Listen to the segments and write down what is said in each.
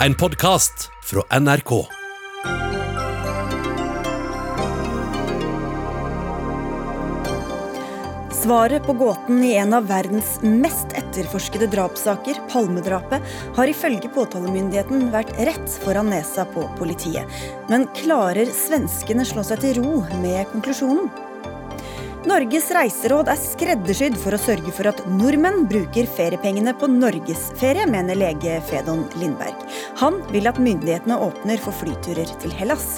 En podkast fra NRK. Svaret på gåten i en av verdens mest etterforskede drapssaker, Palmedrapet, har ifølge påtalemyndigheten vært rett foran nesa på politiet. Men klarer svenskene slå seg til ro med konklusjonen? Norges reiseråd er skreddersydd for å sørge for at nordmenn bruker feriepengene på norgesferie, mener lege Fedon Lindberg. Han vil at myndighetene åpner for flyturer til Hellas.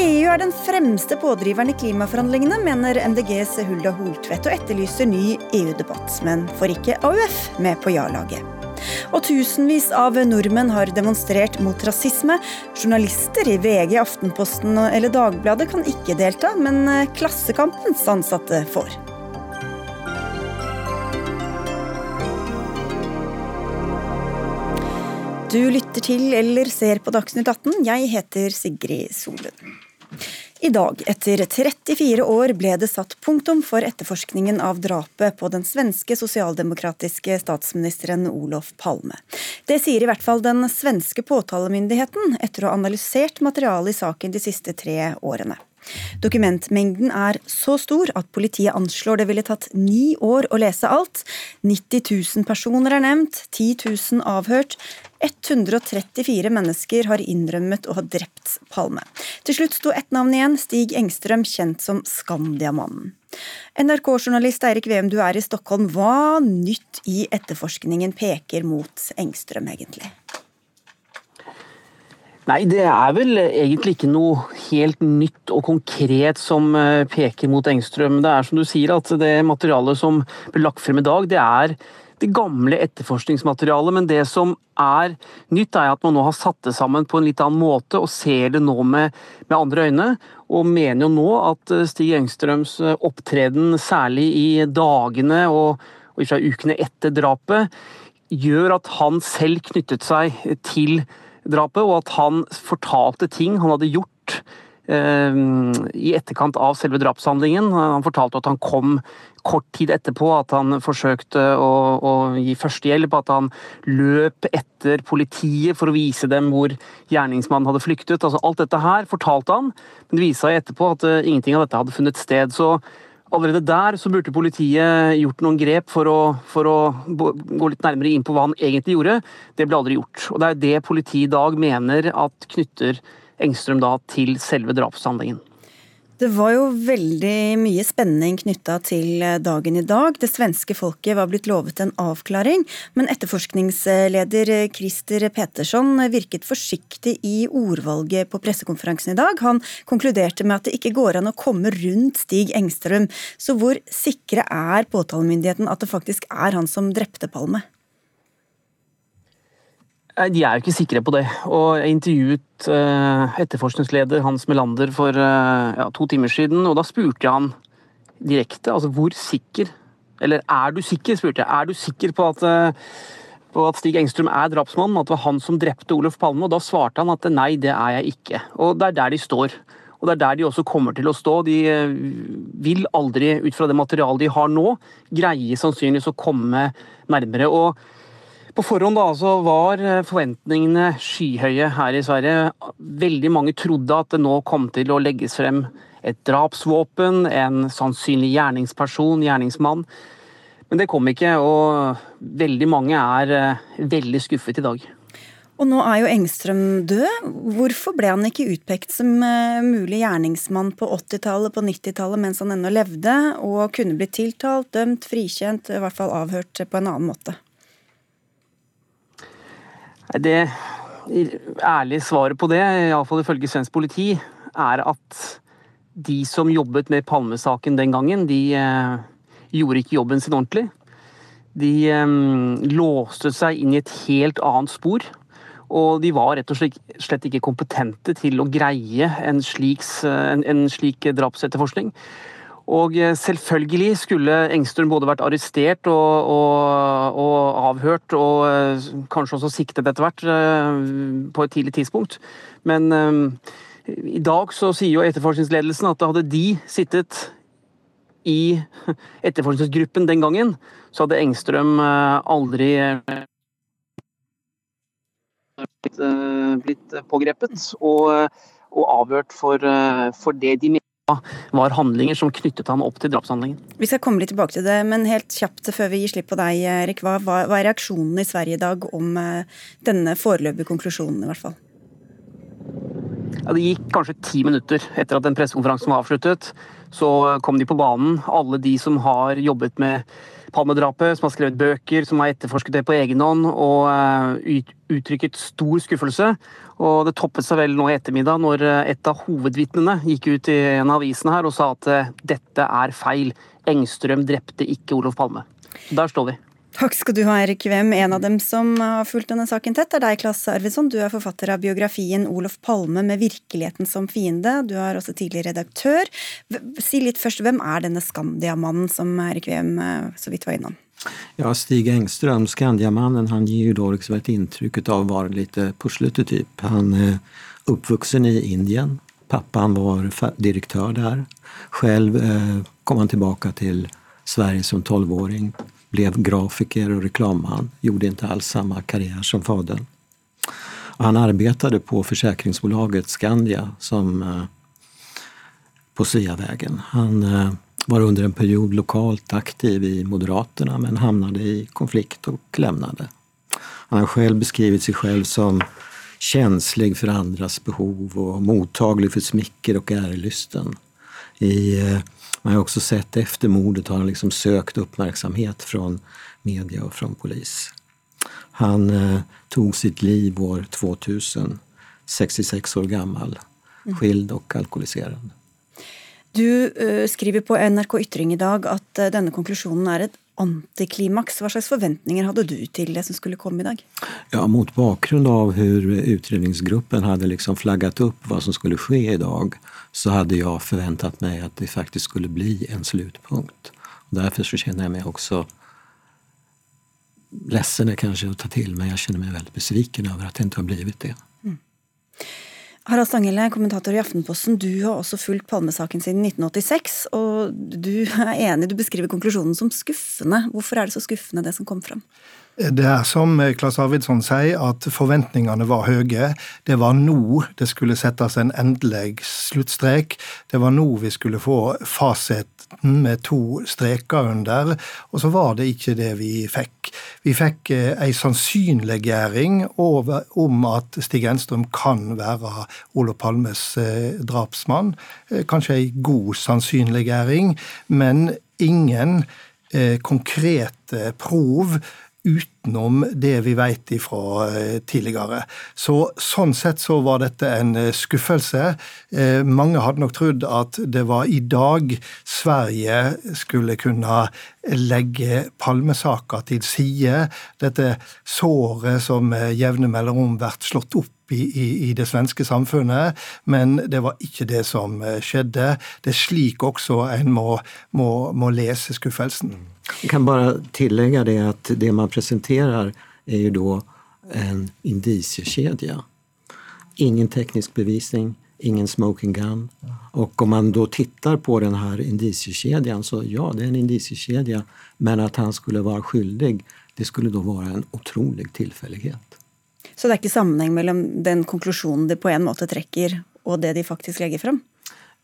EU er den fremste pådriveren i klimaforhandlingene, mener MDGs Hulda Holtvedt, og etterlyser ny EU-debatt, men får ikke AUF med på ja-laget. Og tusenvis av nordmenn har demonstrert mot rasisme. Journalister i VG, Aftenposten eller Dagbladet kan ikke delta, men Klassekampens ansatte får. Du lytter til eller ser på Dagsnytt 18. Jeg heter Sigrid Solund. I dag, etter 34 år, ble det satt punktum for etterforskningen av drapet på den svenske sosialdemokratiske statsministeren Olof Palme. Det sier i hvert fall den svenske påtalemyndigheten, etter å ha analysert materialet i saken de siste tre årene. Dokumentmengden er så stor at politiet anslår det ville tatt ni år å lese alt. 90 000 personer er nevnt, 10 000 avhørt. 134 mennesker har innrømmet å ha drept Palme. Til slutt sto ett navn igjen, Stig Engstrøm, kjent som Skandiamannen. NRK-journalist Eirik Veum, du er i Stockholm. Hva nytt i etterforskningen peker mot Engstrøm, egentlig? Nei, det er vel egentlig ikke noe helt nytt og konkret som eh, peker mot Engstrøm. Det er som du sier at det materialet som ble lagt frem i dag, det er det gamle etterforskningsmaterialet. Men det som er nytt, er at man nå har satt det sammen på en litt annen måte og ser det nå med, med andre øyne. Og mener jo nå at eh, Stig Engstrøms eh, opptreden, særlig i dagene og, og i ukene etter drapet, gjør at han selv knyttet seg til drapet, og at han fortalte ting han hadde gjort i etterkant av selve drapshandlingen. Han fortalte at han kom kort tid etterpå, at han forsøkte å, å gi førstehjelp, at han løp etter politiet for å vise dem hvor gjerningsmannen hadde flyktet. Altså, alt dette her fortalte han, men det viste seg etterpå at uh, ingenting av dette hadde funnet sted. så Allerede der så burde politiet gjort noen grep for å, for å, gå litt nærmere inn på hva han egentlig gjorde. Det ble aldri gjort. Og Det er det politiet i dag mener at knytter Engstrøm da til selve drapshandlingen. Det var jo veldig mye spenning knytta til dagen i dag. Det svenske folket var blitt lovet en avklaring, men etterforskningsleder Christer Petersson virket forsiktig i ordvalget på pressekonferansen i dag. Han konkluderte med at det ikke går an å komme rundt Stig Engstrøm. Så hvor sikre er påtalemyndigheten at det faktisk er han som drepte Palme? De er jo ikke sikre på det. Og jeg intervjuet uh, etterforskningsleder Hans Melander for uh, ja, to timer siden, og da spurte jeg han direkte altså hvor sikker Eller er du sikker, spurte jeg. Er du sikker på at, uh, på at Stig Engstrøm er drapsmannen, at det var han som drepte Olof Palme? Og da svarte han at nei, det er jeg ikke. Og det er der de står. Og det er der de også kommer til å stå. De vil aldri, ut fra det materialet de har nå, greie sannsynligvis å komme nærmere. og på forhånd da, så var eh, forventningene skyhøye her i Sverige. Veldig mange trodde at det nå kom til å legges frem et drapsvåpen, en sannsynlig gjerningsperson, gjerningsmann. Men det kom ikke, og veldig mange er eh, veldig skuffet i dag. Og nå er jo Engstrøm død. Hvorfor ble han ikke utpekt som eh, mulig gjerningsmann på 80-tallet, på 90-tallet, mens han ennå levde, og kunne blitt tiltalt, dømt, frikjent, i hvert fall avhørt på en annen måte? Det ærlige svaret på det, iallfall ifølge svensk politi, er at de som jobbet med Palme-saken den gangen, de eh, gjorde ikke jobben sin ordentlig. De eh, låste seg inn i et helt annet spor. Og de var rett og slett ikke kompetente til å greie en slik, en, en slik drapsetterforskning. Og eh, selvfølgelig skulle Engstrøm både vært arrestert og, og, og, avhørt, og eh, kanskje også siktet etter hvert eh, på et tidlig tidspunkt. Men i dag så sier jo etterforskningsledelsen at hadde de sittet i etterforskningsgruppen den gangen, så hadde Engstrøm aldri blitt, blitt pågrepet og, og avhørt for, for det de mener var handlinger som knyttet han opp til drapshandlingen. Vi skal komme litt tilbake til det, men helt kjapt før vi gir slipp på deg, Erik. Hva, hva, er reaksjonen i Sverige i dag om denne foreløpige konklusjonen, i hvert fall? Ja, det gikk kanskje ti minutter etter at den pressekonferansen var avsluttet. Så kom de på banen, alle de som har jobbet med Palmedrapet, som har skrevet bøker, som har etterforsket det på egen hånd og eh, uttrykket stor skuffelse. Og det toppet seg vel nå i ettermiddag når eh, et av hovedvitnene gikk ut i en av avisene her og sa at eh, dette er feil. Engstrøm drepte ikke Olof Palme. Der står vi. Takk skal du ha, Erik Wem. En av dem som har fulgt denne saken tett, er deg, Klasse Arvidsson. Du er forfatter av biografien 'Olof Palme med virkeligheten som fiende'. Du er også tidligere redaktør. Si litt først, hvem er denne Skandiamannen som Erik Wem eh, så vidt var innom? Ja, Stig Engström, Skandiamannen, han gir ju då liksom ett intryck av å være litt puslete typ. Han er oppvoksen i Indien. Pappan var direktør der. Eh, kom han tilbake til Sverige som tolvåring blev grafiker och reklamman, gjorde inte alls samma karriär som fadern. han arbetade på försäkringsbolaget Skandia som eh, på Sveavägen. Han eh, var under en period lokalt aktiv i Moderaterna men hamnade i konflikt och lämnade. Han har själv beskrivit sig själv som känslig för andras behov och mottaglig för smicker och ärelysten. I eh, man har också sett efter mordet har han liksom sökt uppmärksamhet från media och från polis. Han eh, tog sitt liv år 2000, 66 år gammal, mm. skild og alkoholiserad. Du eh, skriver på NRK Ytring i dag at uh, denne konklusjonen er et antiklimaks. Hva slags forventninger hadde du til det som skulle komme i dag? Ja, Mot bakgrunn av hvordan utredningsgruppen hadde liksom flagget opp hva som skulle skje i dag, så hadde jeg forventet meg at det faktisk skulle bli en sluttpunkt. Derfor så kjenner jeg meg også ledsen er kanskje å ta til, men jeg kjenner meg veldig besviken over at det ikke har blitt det. Mm. Harald Stanghelle, kommentator i Aftenposten, du har også fulgt Palmesaken siden 1986. Og du er enig, du beskriver konklusjonen som skuffende. Hvorfor er det så skuffende, det som kom fram? Det er som Klas Arvidsson sier, at forventningene var høye. Det var nå det skulle settes en endelig sluttstrek. Det var nå vi skulle få fasiten med to streker under, og så var det ikke det vi fikk. Vi fikk ei eh, sannsynliggjøring om at Stig Enstrøm kan være Olof Palmes eh, drapsmann. Eh, kanskje ei god sannsynliggjøring, men ingen konkrete prov utenom det vi vet ifra eh, tidligere. Så Sånn sett så var dette en eh, skuffelse. Eh, mange hadde nok trodd at det var i dag Sverige skulle kunne legge Palmesaka til side. Dette såret som jevne mellomrom blir slått opp i, i, det svenske samfunnet, men det var ikke det som skjedde. Det er slik også en må, må, må lese skuffelsen. Jeg kan bare tillägga det at det man presenterer, er ju då en indiciekedja. Ingen teknisk bevisning, ingen smoking gun. Og om man da tittar på den här indiciekedjan så ja, det er en indiciekedja. Men at han skulle være skyldig, det skulle da være en otrolig tillfällighet. Så det er ikke sammenheng mellom den konklusjonen de på en måte trekker, og det de faktisk legger frem?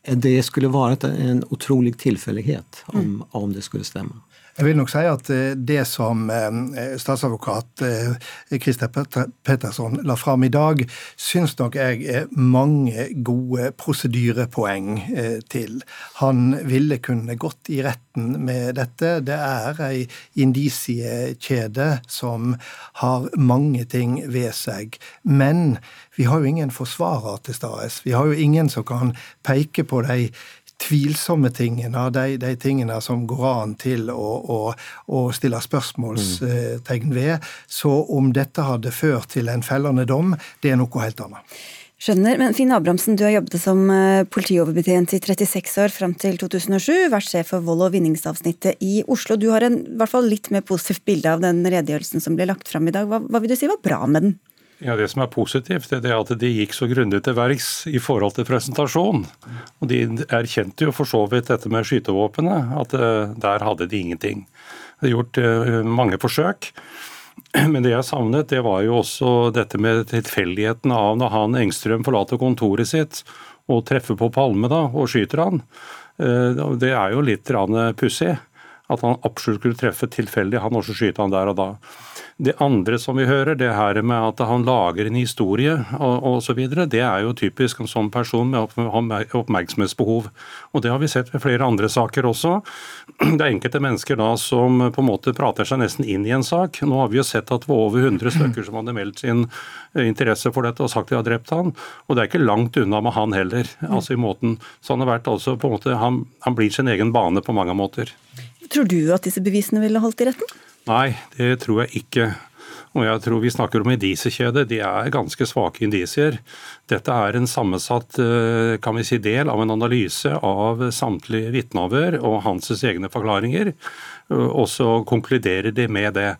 Det skulle vært en utrolig tilfeldighet om, mm. om det skulle stemme. Jeg vil nok si at eh, det som eh, statsadvokat eh, Christer Petterson la fram i dag, syns nok jeg er mange gode prosedyrepoeng til. Han ville kunne gått i retten med dette. Det er ei indisiekjede som har mange ting ved seg. Men vi har jo ingen forsvarer til stede. Vi har jo ingen som kan peke på de tvilsomme tingene, de, de, tingene som går an til å, å, å stille spørsmålstegn ved. Så om dette hadde ført til en fellende dom, det er noe helt annet. Skjønner, men Finn Abrahamsen, du har jobbet som eh, politioverbetjent i 36 år fram til 2007, vært sjef for vold- og vinningsavsnittet i Oslo. Du har en hvert fall litt mer positivt bilde av den redegjørelsen som ble lagt fram i dag. Hva, hva vil du si var bra med den? Ja, Det som er positivt, det er at de gikk så grundig til verks i forhold til presentasjon. Og De erkjente jo for så vidt dette med skytevåpenet, at uh, der hadde de ingenting. De har gjort uh, mange forsøk. Men det jeg savnet, det var jo også dette med tilfeldigheten av når han Engstrøm forlater kontoret sitt og treffer på Palme da, og skyter han. Eh, det er jo litt pussig at han absolutt skulle treffe tilfeldig, han også skyter han der og da. Det andre som vi hører, det her med at han lager en historie og osv., det er jo typisk en sånn person med oppmerksomhetsbehov. Og det har vi sett ved flere andre saker også. Det er enkelte mennesker da som på en måte prater seg nesten inn i en sak. Nå har vi jo sett at det var over 100 stykker som hadde meldt sin eh, interesse for dette og sagt de har drept han. Og det er ikke langt unna med han heller. altså i måten. Så han har vært altså på en måte, han, han blir sin egen bane på mange måter. Tror du at disse bevisene ville holdt i retten? Nei, det tror jeg ikke. Og jeg tror Vi snakker om indisiekjede. De er ganske svake indisier. Dette er en sammensatt eh, kan vi si, del av en analyse av samtlige vitneavhør og hans egne forklaringer. Og så konkluderer de med det.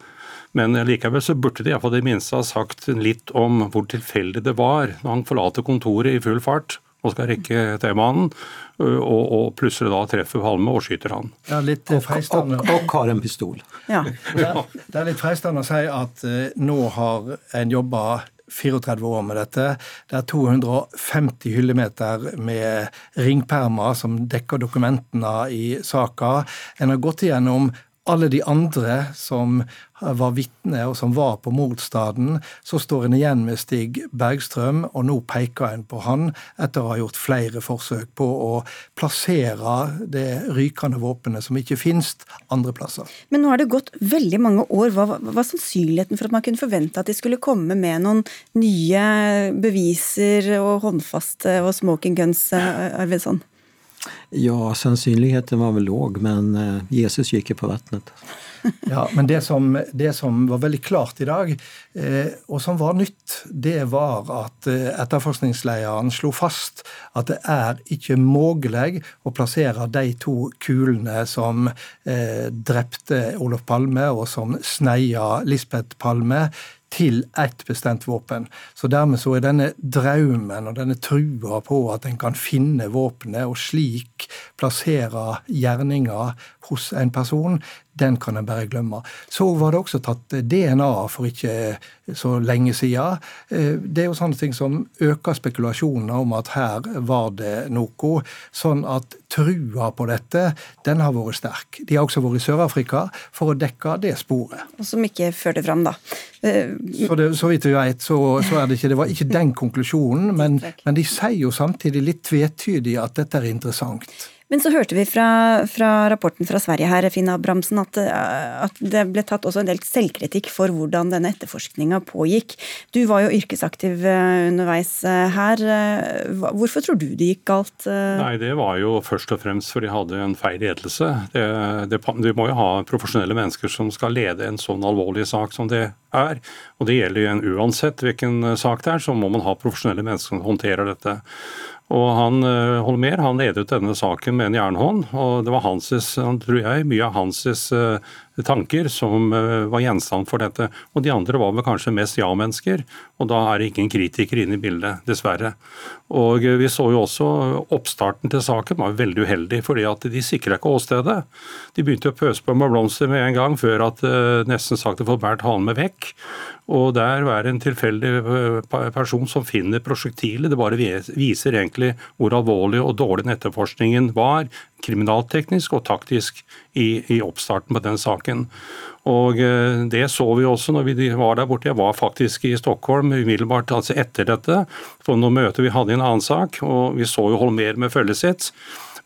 Men likevel så burde de iallfall det minste ha sagt litt om hvor tilfeldig det var når han forlater kontoret i full fart og skal rekke T-banen, og, og, plutselig da treffer Palme og skyter han. Ja, litt freistende. Og, og har en pistol. Ja. Det, det er litt fristende å si at uh, nå har en jobba 34 år med dette. Det er 250 hyllemeter med ringpermer som dekker dokumentene i saka. En har gått igjennom alle de andre som var vitne og som var på motstanden, så står en igjen med Stig Bergstrøm, og nå peker en på han etter å ha gjort flere forsøk på å plassere det rykende våpenet som ikke finnes andre plasser. Men nå har det gått veldig mange år. Hva var sannsynligheten for at man kunne forvente at de skulle komme med noen nye beviser og håndfaste og smoking guns, eh, Arvidsson? Ja, sannsynligheten var vel låg, men eh, Jesus gikk på vannet. ja, men det som, det som, var veldig klart i dag, eh, og som var nytt, det var at eh, etterforskningslederen slo fast at det er ikke mulig å plassere de to kulene som drepte Olof Palme, og som sneia Lisbeth Palme, til ett bestemt våpen. Så dermed så er denne drømmen og denne trua på at en kan finne våpenet og slik plassere gjerninga hos en person, den kan en bare glemme. Så var det også tatt DNA for ikke så lenge siden. Eh, det er jo sånne ting som øker spekulasjonene om at her var det noe. Sånn at trua på dette, den har vært sterk. De har også vært i Sør-Afrika for å dekke det sporet. Og som ikke førte fram, da. Eh, så, det, så vidt vi vet, så, så, er det ikke det var ikke den konklusjonen, men, men de sier jo samtidig litt tvetydig at dette er interessant. Men så hørte vi fra, fra rapporten fra Sverige her, Finn Abrahamsen, at, at, det ble tatt også en del selvkritikk for hvordan denne etterforskninga pågikk. Du var jo yrkesaktiv eh, underveis eh, her. Eh, hvorfor tror du det gikk galt? Nei, Det var jo først og fremst fordi de hadde en feil ledelse. De må jo ha profesjonelle mennesker som skal lede en sånn alvorlig sak som det er. Og det gjelder jo uansett hvilken sak det er, så må man ha profesjonelle mennesker som håndterer dette. Og han eh, Holmer han ledet denne saken med en jernhånd, og det var hanses, tror jeg, mye av hans eh, tanker som eh, var gjenstand for dette. Og de andre var vel kanskje mest ja-mennesker, og da er det ingen kritikere inne i bildet, dessverre. Og vi så jo også oppstarten til saken var veldig uheldig, fordi at de sikra ikke åstedet. De begynte å pøse på med blomster med en gang, før at nesten sagt det får båret halen med vekk. Og der være en tilfeldig eh, person som finner prosjektilet. Det bare viser egentlig hvor alvorlig og dårlig den etterforskningen var, kriminalteknisk og taktisk, i, i oppstarten på den saken. Og eh, Det så vi også når vi var der borte. Jeg var faktisk i Stockholm umiddelbart altså etter dette. For noen møter vi hadde i en annen sak, og vi så jo Holmer med følget sitt.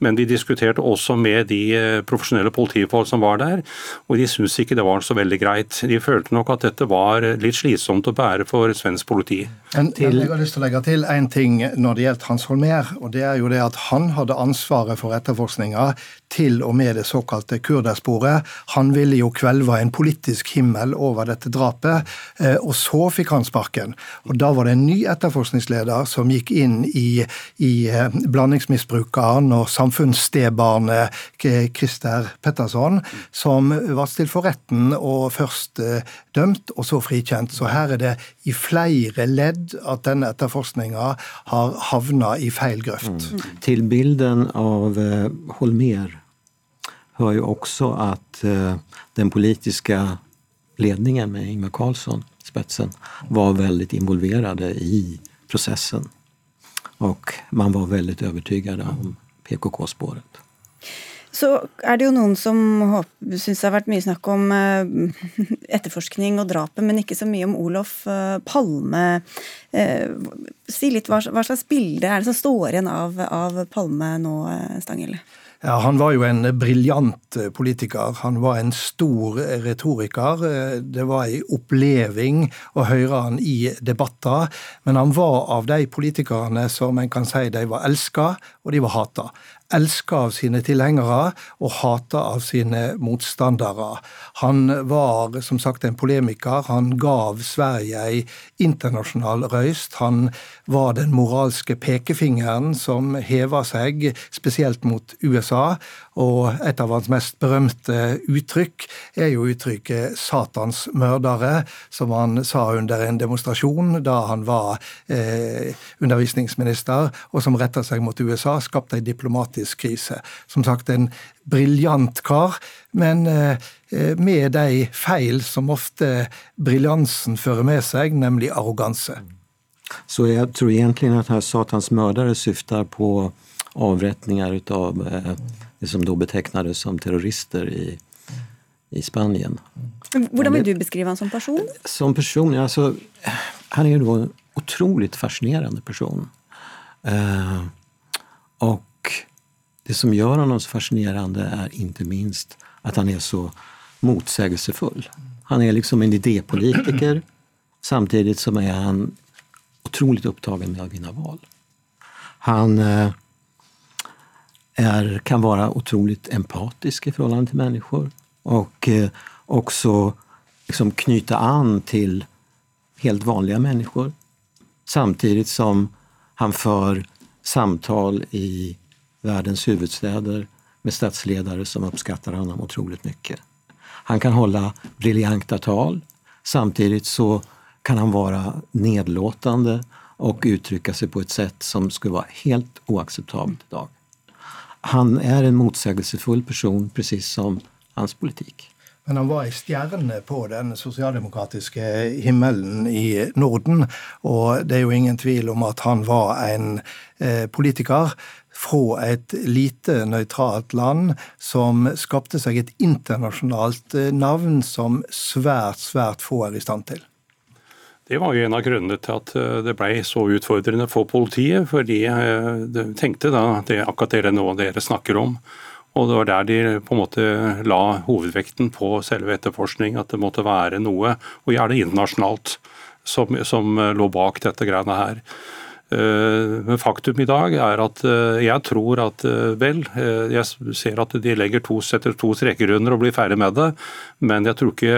Men de diskuterte også med de eh, profesjonelle politifolk som var der, og de syntes ikke det var så veldig greit. De følte nok at dette var litt slitsomt å bære for svensk politi. Men, til... Jeg har lyst til å legge til én ting når det gjelder Hans Holmer. og det er jo det at Han hadde ansvaret for etterforskninga til og med det såkalte kurdersporet. Han ville jo kvelve en politisk himmel over dette drapet, eh, og så fikk han sparken. Og Da var det en ny etterforskningsleder som gikk inn i, i eh, blandingsmisbrukeren og samfunnsstebarnet Christer Petterson, som var stilt for retten og først eh, dømt, og så frikjent. Så her er det i flere ledd at denne etterforskninga har havna i feil grøft. Mm. Til bilden av Holmer hör ju också att eh, den politiska ledningen med Ingvar Carlsson spetsen var väldigt involverade i processen. Och man var väldigt övertygade om PKK-spåret. Så er det jo noen som syns det har vært mye snakk om eh, etterforskning og drapet, men ikke så mye om Olof eh, Palme. Eh, si litt hva slags bilde er det som står igjen av, av Palme nå, Stanghelle? Ja, Han var jo en briljant politiker. Han var en stor retoriker. Det var en oppleving å høre han i debatter. Men han var av de politikerne som en kan si de var elska, og de var hata elska av sine tilhengere og hata av sine motstandere. Han var som sagt en polemiker. Han gav Sverige ei internasjonal røyst. Han var den moralske pekefingeren som heva seg, spesielt mot USA. Og et av hans mest berømte uttrykk er jo uttrykket 'Satans mørdere', som han sa under en demonstrasjon da han var eh, undervisningsminister, og som retta seg mot USA, skapte en diplomatisk krise. Som sagt en briljant kar, men eh, med de feil som ofte briljansen fører med seg, nemlig arroganse. Så jeg tror egentlig at her Satans mördare syftar på avrättningar av eh, som da betecknades som terrorister i, i Spanien. Hvordan vil du beskrive han som person? Som person, alltså, Han er jo en utrolig fascinerende person. Eh, og det som gjør ham så fascinerende, er ikke minst at han er så motsigelsesfull. Han er liksom en idépolitiker samtidig som er han utrolig opptatt med å vinne val. Han eh, är, kan vara otroligt empatisk i förhållande till människor och eh, också liksom knyta an till helt vanliga människor. Samtidigt som han för samtal i världens huvudstäder med statsledare som uppskattar honom otroligt mycket. Han kan hålla briljanta tal. Samtidigt så kan han vara nedlåtande och uttrycka sig på ett sätt som skulle vara helt oacceptabelt idag. Han er en motsägelsefull person, precis som hans politikk. Men han var ei stjerne på den sosialdemokratiske himmelen i Norden. Og det er jo ingen tvil om at han var en eh, politiker fra et lite nøytralt land som skapte seg et internasjonalt eh, navn som svært, svært få er i stand til. Det var jo en av grunnene til at eh, det ble så utfordrende for politiet. For de eh, tenkte da det akkurat dere nå dere snakker om. Og det var der de på en måte la hovedvekten på selve etterforskning, at det måtte være noe, og gjerne internasjonalt, som, som lå bak dette greiene her. Eh, men faktum i dag er at eh, jeg tror at eh, vel, jeg ser at de legger to, setter to streker under og blir ferdig med det, men jeg tror ikke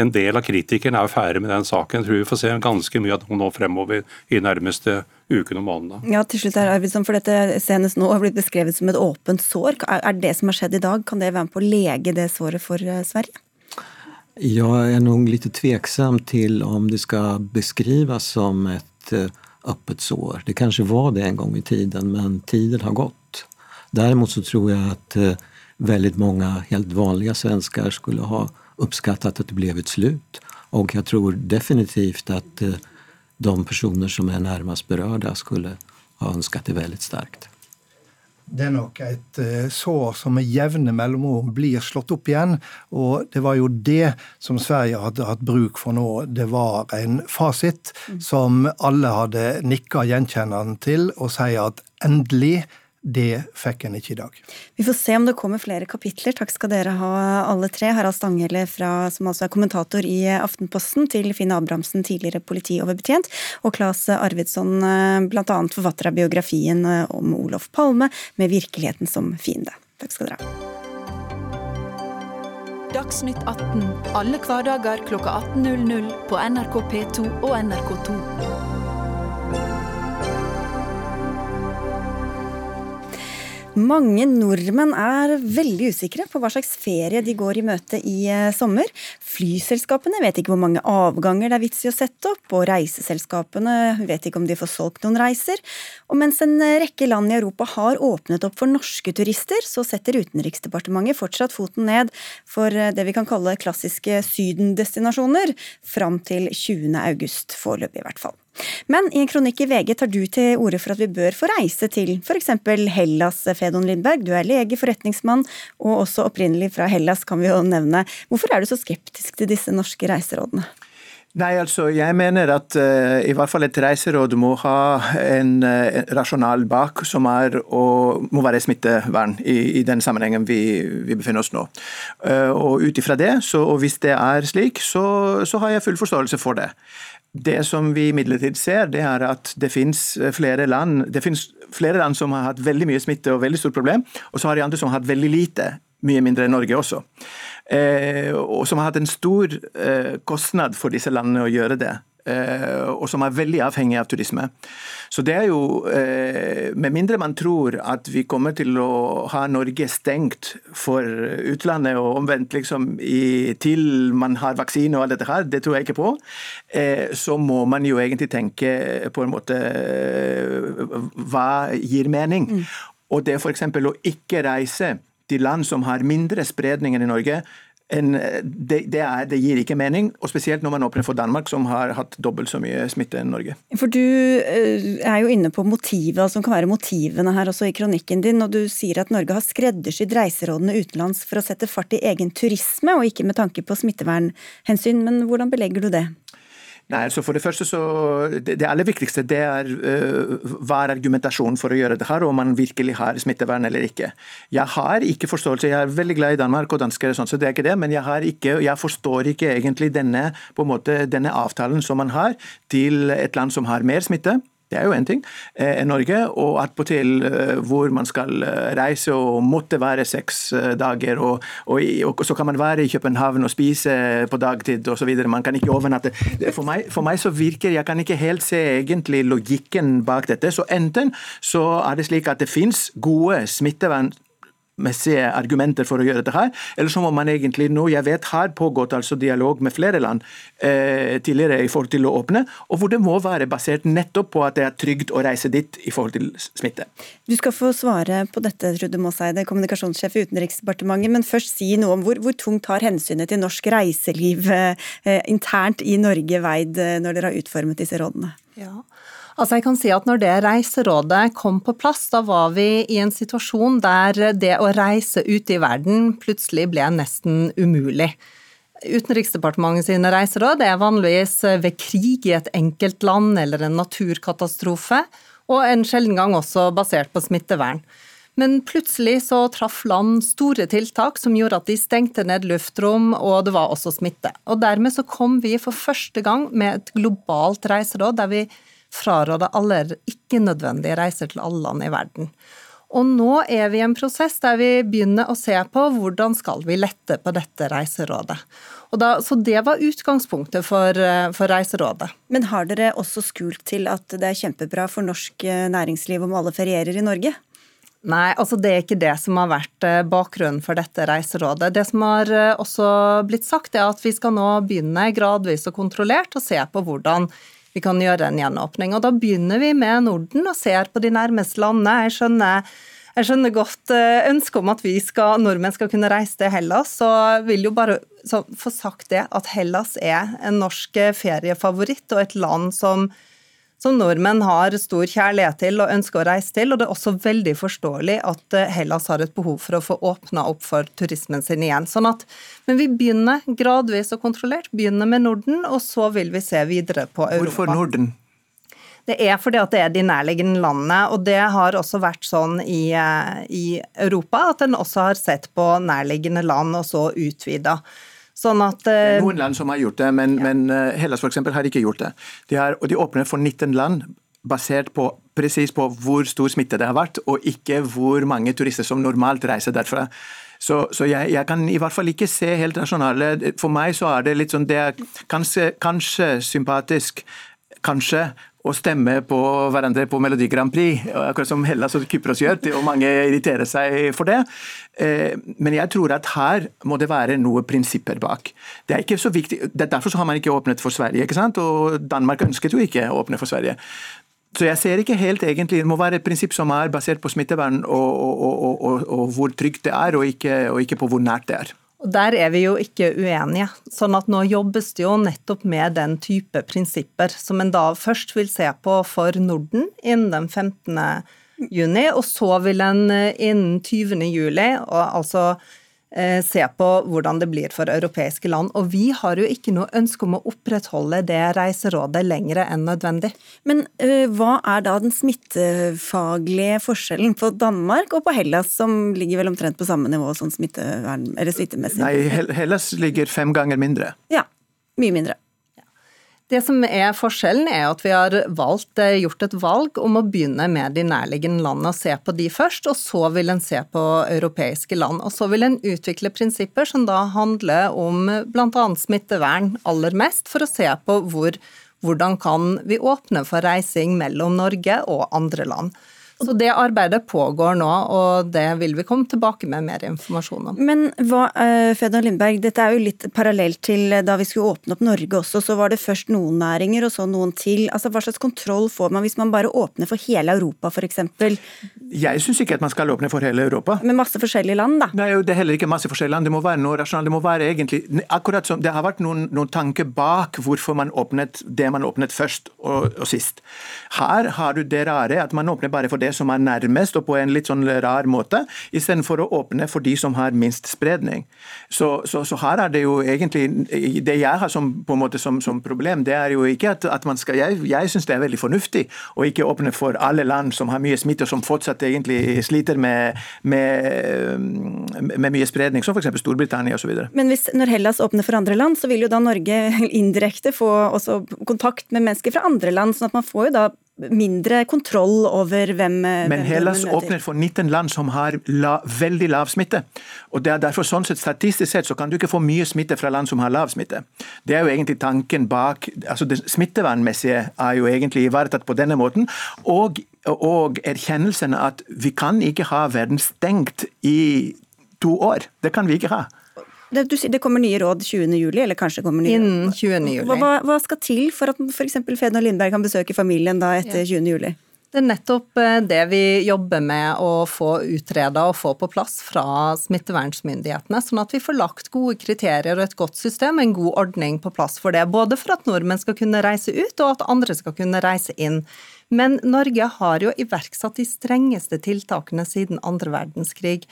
en del av kritikerne er ferdig med den saken. Jeg tror vi får se ganske mye av det nå fremover i nærmeste ukene og månedene. Ja, til slutt her, Arvidsson, for dette senest nå har blitt beskrevet som et åpent sår. Er det som har skjedd i dag, kan det være med på å lege det såret for Sverige? Jeg er nog litt tveksam til om det skal beskrives som et öppet sår. Det kanske var det en gång i tiden men tiden har gått. Däremot så tror jag att eh, väldigt många helt vanliga svenskar skulle ha uppskattat att det blev ett slut. Och jag tror definitivt att eh, de personer som är närmast berörda skulle ha önskat det väldigt starkt. Det er nok et eh, sår som med jevne mellomrom blir slått opp igjen. Og det var jo det som Sverige hadde hatt bruk for nå. Det var en fasit som alle hadde nikka gjenkjennende til og sier at endelig det fikk en ikke i dag. Vi får se om det kommer flere kapitler. Takk skal dere ha alle tre. Harald Stanghelle, som altså er kommentator i Aftenposten, til Finn Abrahamsen, tidligere politioverbetjent, og Claes Arvidsson, eh, bl.a. forfatter av biografien eh, om Olof Palme, med virkeligheten som fiende. Takk skal dere ha. Dagsnytt 18 alle hverdager klokka 18.00 på NRK P2 og NRK2. Mange nordmenn er veldig usikre på hva slags ferie de går i møte i eh, sommer. Flyselskapene vet ikke hvor mange avganger det er vits i å sette opp, og reiseselskapene vet ikke om de får solgt noen reiser. Og mens en rekke land i Europa har åpnet opp for norske turister, så setter Utenriksdepartementet fortsatt foten ned for eh, det vi kan kalle klassiske sydendestinasjoner, fram til 20. august, foreløpig i hvert fall. Men i en kronikk i VG tar du til orde for at vi bør få reise til f.eks. Hellas, Fedon Lindberg. Du er lege, forretningsmann og også opprinnelig fra Hellas, kan vi jo nevne. Hvorfor er du så skeptisk til disse norske reiserådene? Nei, altså, Jeg mener at uh, i hvert fall et reiseråd må ha en uh, rasjonal bak, som er og må være smittevern i, i den sammenhengen vi, vi, befinner oss nå. Uh, og Ut ifra det, så, og hvis det er slik, så, så har jeg full forståelse for det. Det som vi imidlertid ser, det er at det finnes flere land det finnes flere land som har hatt veldig mye smitte og veldig stort problem, og så har de andre som har hatt veldig lite, mye mindre enn Norge også. Eh, og som har hatt en stor eh, kostnad for disse landene å gjøre det. Eh, og som er veldig avhengig av turisme. Så det er jo eh, Med mindre man tror at vi kommer til å ha Norge stengt for utlandet og omvendt liksom i, til man har vaksine og alt dette her, det tror jeg ikke på, eh, så må man jo egentlig tenke på en måte Hva gir mening? Mm. Og det f.eks. å ikke reise til land som har mindre spredning enn i Norge, en, det, det, er, det, gir ikke mening, og spesielt når man åpner for Danmark, som har hatt dobbelt så mye smitte enn Norge. For Du eh, er jo inne på motivet, som kan være motivene her også i kronikken din, og du sier at Norge har skreddersydd reiserådene utenlands for å sette fart i egen turisme, og ikke med tanke på smittevernhensyn. Men hvordan belegger du det? Nei, altså For det første så, det, det aller viktigste det er uh, hva er argumentasjonen for å gjøre det her, om man virkelig har smittevern eller ikke. Jeg har ikke forståelse, jeg er veldig glad i Danmark og dansker, sånt, så det er ikke det, men jeg, ikke, jeg forstår ikke egentlig denne, måte, denne avtalen som man har til et land som har mer smitte det er jo én ting. Eh, Norge, og attpåtil eh, hvor man skal eh, reise og måtte være seks dager. Og, og, og, så kan man være i København og spise på dagtid osv. Man kan ikke overnatte. For meg, for meg, så virker Jeg kan ikke helt se egentlig logikken bak dette. Så enten så er det slik at det finnes gode smittevern messige argumenter for å gjøre dette her, eller så må man egentlig nå Jeg vet har pågått altså dialog med flere land eh, tidligere i forhold til å åpne, og hvor det må være basert nettopp på at det er trygt å reise dit i forhold til smitte. Du skal få svare på dette, Trude Måseide, kommunikasjonssjef i Utenriksdepartementet, men først si noe om hvor, hvor tungt har hensynet til norsk reiseliv eh, internt i Norge veid eh, når dere har utformet disse rådene? Ja, Altså jeg kan si at når det reiserådet kom på plass, da var vi i en situasjon der det å reise ut i verden plutselig ble nesten umulig. Utenriksdepartementet sine reiseråd er vanligvis ved krig i et enkelt land eller en naturkatastrofe, og en sjelden gang også basert på smittevern. Men plutselig så traff land store tiltak som gjorde at de stengte ned luftrom, og det var også smitte. Og dermed så kom vi for første gang med et globalt reiseråd der vi fraråder alle ikke-nødvendige reiser til alle land i verden. Og nå er vi i en prosess der vi begynner å se på hvordan skal vi lette på dette reiserådet. Da, så det var utgangspunktet for, for, Reiserådet. Men har dere også skult til at det er kjempebra for norsk næringsliv om alle ferierer i Norge? Nei, altså det er ikke det som har vært eh, bakgrunnen for dette reiserådet. Det som har eh, også blitt sagt, er at vi skal nå begynne gradvis og kontrollert å se på hvordan vi kan gjøre en gjenåpning. Og da begynner vi med Norden og ser på de nærmeste landene. Jeg skjønner, jeg skjønner godt eh, ønsket om at vi skal, nordmenn skal kunne reise til Hellas, så vil jo bare få sagt det at Hellas er en norsk feriefavoritt og et land som som nordmenn har stor kjærlighet til og ønsker å reise til. Og det er også veldig forståelig at eh, Hellas har et behov for å få åpna opp for turismen sin igjen. Sånn at, men vi begynner gradvis og kontrollert. Begynner med Norden, og så vil vi se videre på Europa. Hvorfor Norden? Det er fordi at det er de nærliggende landene, og det har også vært sånn i, eh, i Europa at en også har sett på nærliggende land og så utvida. Sånn at, er noen land som har gjort det, men, ja. men uh, Hellas eksempel, har ikke gjort det. De har, og de åpner for 19 land basert på presis på hvor stor smitte det har vært, og ikke hvor mange turister som normalt reiser derfra. Så, så jeg, jeg, kan i hvert fall ikke se helt rasjonale For meg så er det litt sånn Det er kanskje, kanskje sympatisk kanskje å stemme på hverandre på Melodi Grand Prix, akkurat som Hellas og Kypros gjør, og mange irriterer seg for det. Eh, men jeg tror at her må det være noen prinsipper bak. Det er ikke så viktig, det er Derfor så har man ikke åpnet for Sverige, ikke sant? og Danmark ønsket jo ikke å åpne for Sverige. Så jeg ser ikke helt egentlig, Det må være et prinsipp som er basert på smittevern og, og, og, og hvor trygt det er, ikke, og ikke på hvor nært det er. Og Der er vi jo ikke uenige. Sånn at Nå jobbes det jo nettopp med den type prinsipper, som en da først vil se på for Norden innen den 15. juni, og så vil en innen 20. juli, og altså Eh, se på hvordan det blir for europeiske land. Og vi har jo ikke noe ønske om å opprettholde det reiserådet lenger enn nødvendig. Men uh, hva er da den smittefaglige forskjellen på Danmark og på Hellas, som ligger vel omtrent på samme nivå sånn smittemessig? Nei, Hellas ligger fem ganger mindre. Ja, mye mindre. Det som er forskjellen, er at vi har valgt, eh, gjort et valg om å begynne med de nærliggende landene og se på de først, og så vil en se på europeiske land. Og så vil en utvikle prinsipper som da handler om bl.a. smittevern aller mest, for å se på hvor, hvordan kan vi åpne for reising mellom Norge og andre land. Så det arbeidet pågår nå, og det vil vi komme tilbake med mer informasjon om. Men hva, uh, Fedon Lindberg, dette er jo litt parallelt til da vi skulle åpne opp Norge også, så var det først noen næringer og så noen til. Altså Hva slags kontroll får man hvis man bare åpner for hele Europa f.eks.? Jeg syns ikke at man skal åpne for hele Europa. Med masse forskjellige land, da? Nei, det er heller ikke masse forskjellige land. Det må være noe rasjonalt. Det må være egentlig akkurat som Det har vært noen, noen tanker bak hvorfor man åpnet det man åpnet først og, og sist. Her har du det rare at man åpner bare for det det som er nærmest, og på en litt sånn rar måte, istedenfor å åpne for de som har minst spredning. Så, så, så, her er det jo egentlig Det jeg har som, på en måte som, som problem, det er jo ikke at, at man skal Jeg, jeg syns det er veldig fornuftig å ikke åpne for alle land som har mye smitte, og som fortsatt egentlig sliter med, med, med mye spredning, som f.eks. Storbritannia osv. Men hvis, når Hellas åpner for andre land, så vil jo da Norge indirekte få også kontakt med mennesker fra andre land, sånn at man får jo da mindre kontroll over hvem Men Hellas åpner for 19 land som har la, veldig lav smitte. Og det er derfor sånn sett Statistisk sett så kan du ikke få mye smitte fra land som har lav smitte. Det er jo egentlig tanken bak altså Det smittevernmessige er jo egentlig ivaretatt på denne måten. Og, og erkjennelsen at vi kan ikke ha verden stengt i to år. Det kan vi ikke ha. Det, du det kommer nye råd 20. juli, eller kanskje kommer nye Innen 20. juli. Hva, hva skal til for at f.eks. og Lindberg kan besøke familien da etter ja. 20. juli? Det er nettopp eh, det vi jobber med å få utreda og få på plass fra smittevernsmyndighetene, sånn at vi får lagt gode kriterier og et godt system, en god ordning på plass for det. Både for at nordmenn skal kunne reise ut, og at andre skal kunne reise inn. Men Norge har jo iverksatt de strengeste tiltakene siden andre verdenskrig.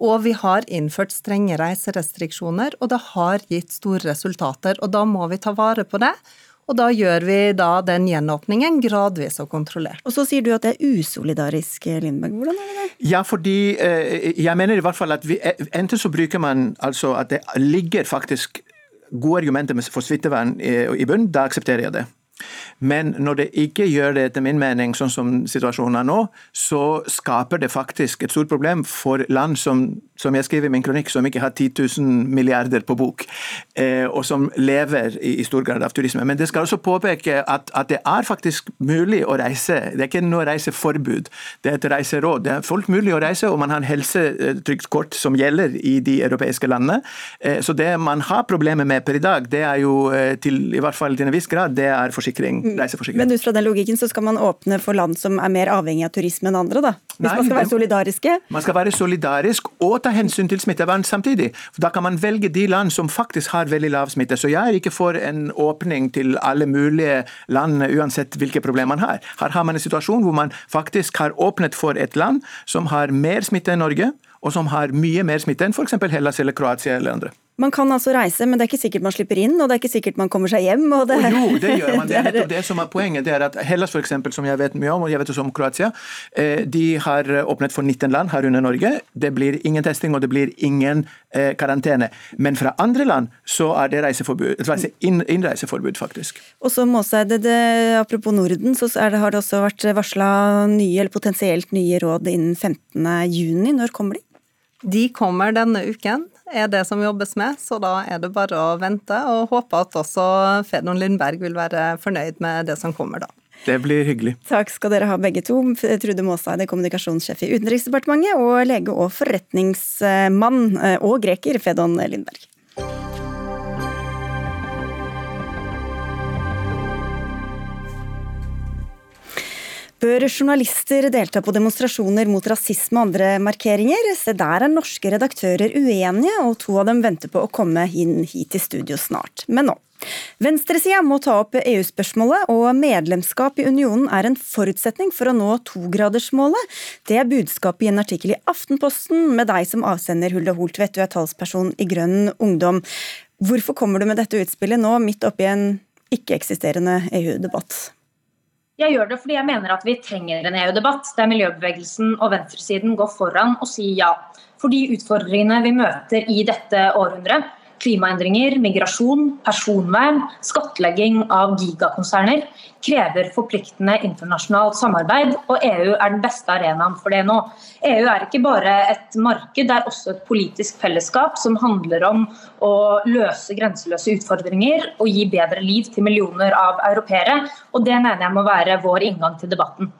Og vi har innført strenge reiserestriksjoner, og det har gitt store resultater. Og da må vi ta vare på det. Og da gjør vi da den gjenåpningen gradvis og kontrollert. Og så sier du at det er usolidarisk, Lindberg. Hvordan er det? Ja, fordi eh, jeg mener i hvert fall at vi, eh, enten så bruker man altså at det ligger faktisk gode argumenter for smittevern i bunn, da aksepterer jeg det. Men når det ikke gjør det, etter min mening, sånn som situasjonen er nå, så skaper det faktisk et stort problem for land som, som jeg skriver i min kronikk, som ikke har 10 000 milliarder på bok, eh, og som lever i, i, stor grad av turisme. Men det skal også påpeke at, at, det er faktisk mulig å reise. Det er ikke noe reiseforbud, det er et reiseråd. Det er fullt mulig å reise, og man har helsetrygdkort som gjelder i de europeiske landene. Eh, så det man har problemer med per i dag, det er jo eh, til, i hvert fall til en viss grad, det er forsikring Mm. reiseforsikring. Men ut fra den logikken så skal man åpne for land som er mer avhengig av turisme enn andre, da? Hvis Nei, man skal være solidariske? Man skal være solidarisk og ta hensyn til smittevern samtidig. For Da kan man velge de land som faktisk har veldig lav smitte. Så jeg er ikke for en åpning til alle mulige land, uansett hvilke problemer man har. Her har man en situasjon hvor man faktisk har åpnet for et land som har mer smitte enn Norge, og som har mye mer smitte enn f.eks. Hellas eller Kroatia eller andre. Man kan altså reise, men det er ikke sikkert man slipper inn, og det er ikke sikkert man kommer seg hjem. Det... Oh, jo, det gjør man. Det er nettopp det som er poenget. det er at Hellas, for eksempel, som jeg vet mye om, og jeg vet også om Kroatia, eh, de har åpnet for 19 land herunder Norge. Det blir ingen testing, og det blir ingen eh, karantene. Men fra andre land så er det altså innreiseforbud, faktisk. Og så Måseide, det, apropos Norden, så det, har det også vært varsla nye, eller potensielt nye råd innen 15. juni. Når kommer de? De kommer denne uken. Er det som jobbes med, så da er det bare å vente og håpe at også Fedon Lindberg vil være fornøyd med det som kommer da. Det blir hyggelig. Takk skal dere ha begge to. Trude Maaseide, kommunikasjonssjef i Utenriksdepartementet, og lege og forretningsmann eh, og greker Fedon Lindberg. Bør journalister delta på demonstrasjoner mot rasisme og andre markeringer? Se der er norske redaktører uenige, og to av dem venter på å komme inn hit i studio snart. Men nå. Venstresida må ta opp EU-spørsmålet, og medlemskap i unionen er en forutsetning for å nå togradersmålet. Det er budskapet i en artikkel i Aftenposten med deg som avsender, Hulda Holtvedt, du er talsperson i Grønn ungdom. Hvorfor kommer du med dette utspillet nå, midt oppi en ikke-eksisterende EU-debatt? Jeg gjør det fordi jeg mener at vi trenger en EU-debatt der miljøbevegelsen og venstresiden går foran og sier ja. For de utfordringene vi møter i dette århundret, klimaendringer, migrasjon, personvern, skattlegging av gigakonserner, krever forpliktende internasjonalt samarbeid, og EU er den beste arenaen for det nå. EU er ikke bare et marked, det er også et politisk fellesskap som handler om å løse grenseløse utfordringer og gi bedre liv til millioner av europeere. Og det mener jeg må være vår inngang til debatten.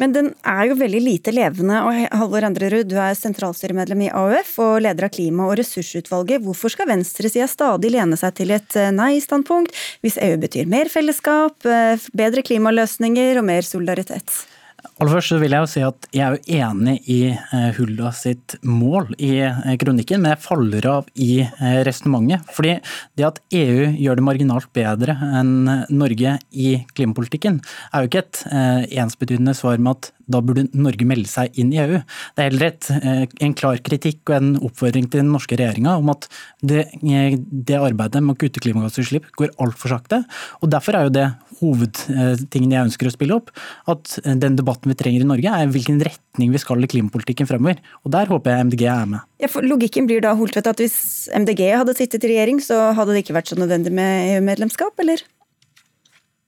Men den er jo veldig lite levende. og Halvor Andrerud, du er sentralstyremedlem i AUF og leder av klima- og ressursutvalget. Hvorfor skal venstresida stadig lene seg til et eh, nei-standpunkt, hvis EU betyr mer fellesskap, eh, bedre klimaløsninger og mer solidaritet? Aller først vil jeg jo si at jeg er jo enig i eh, Hulda sitt mål i kronikken, men jeg faller av i resonnementet. Fordi det at EU gjør det marginalt bedre enn Norge i klimapolitikken, er jo ikke et ensbetydende svar med at da burde Norge melde seg inn i EU. Det er heller et, eh, en klar kritikk og en oppfordring til den norske regjeringa om at det, eh, det, arbeidet med å kutte klimagassutslipp går altfor sakte. og Derfor er jo det hovedtingen jeg ønsker å spille opp. At den debatten vi trenger i Norge er hvilken retning vi skal i klimapolitikken fremover. Og Der håper jeg MDG er med. Ja, logikken blir da Holtvedt at hvis MDG hadde sittet i regjering, så hadde det ikke vært så nødvendig med EU-medlemskap, eller?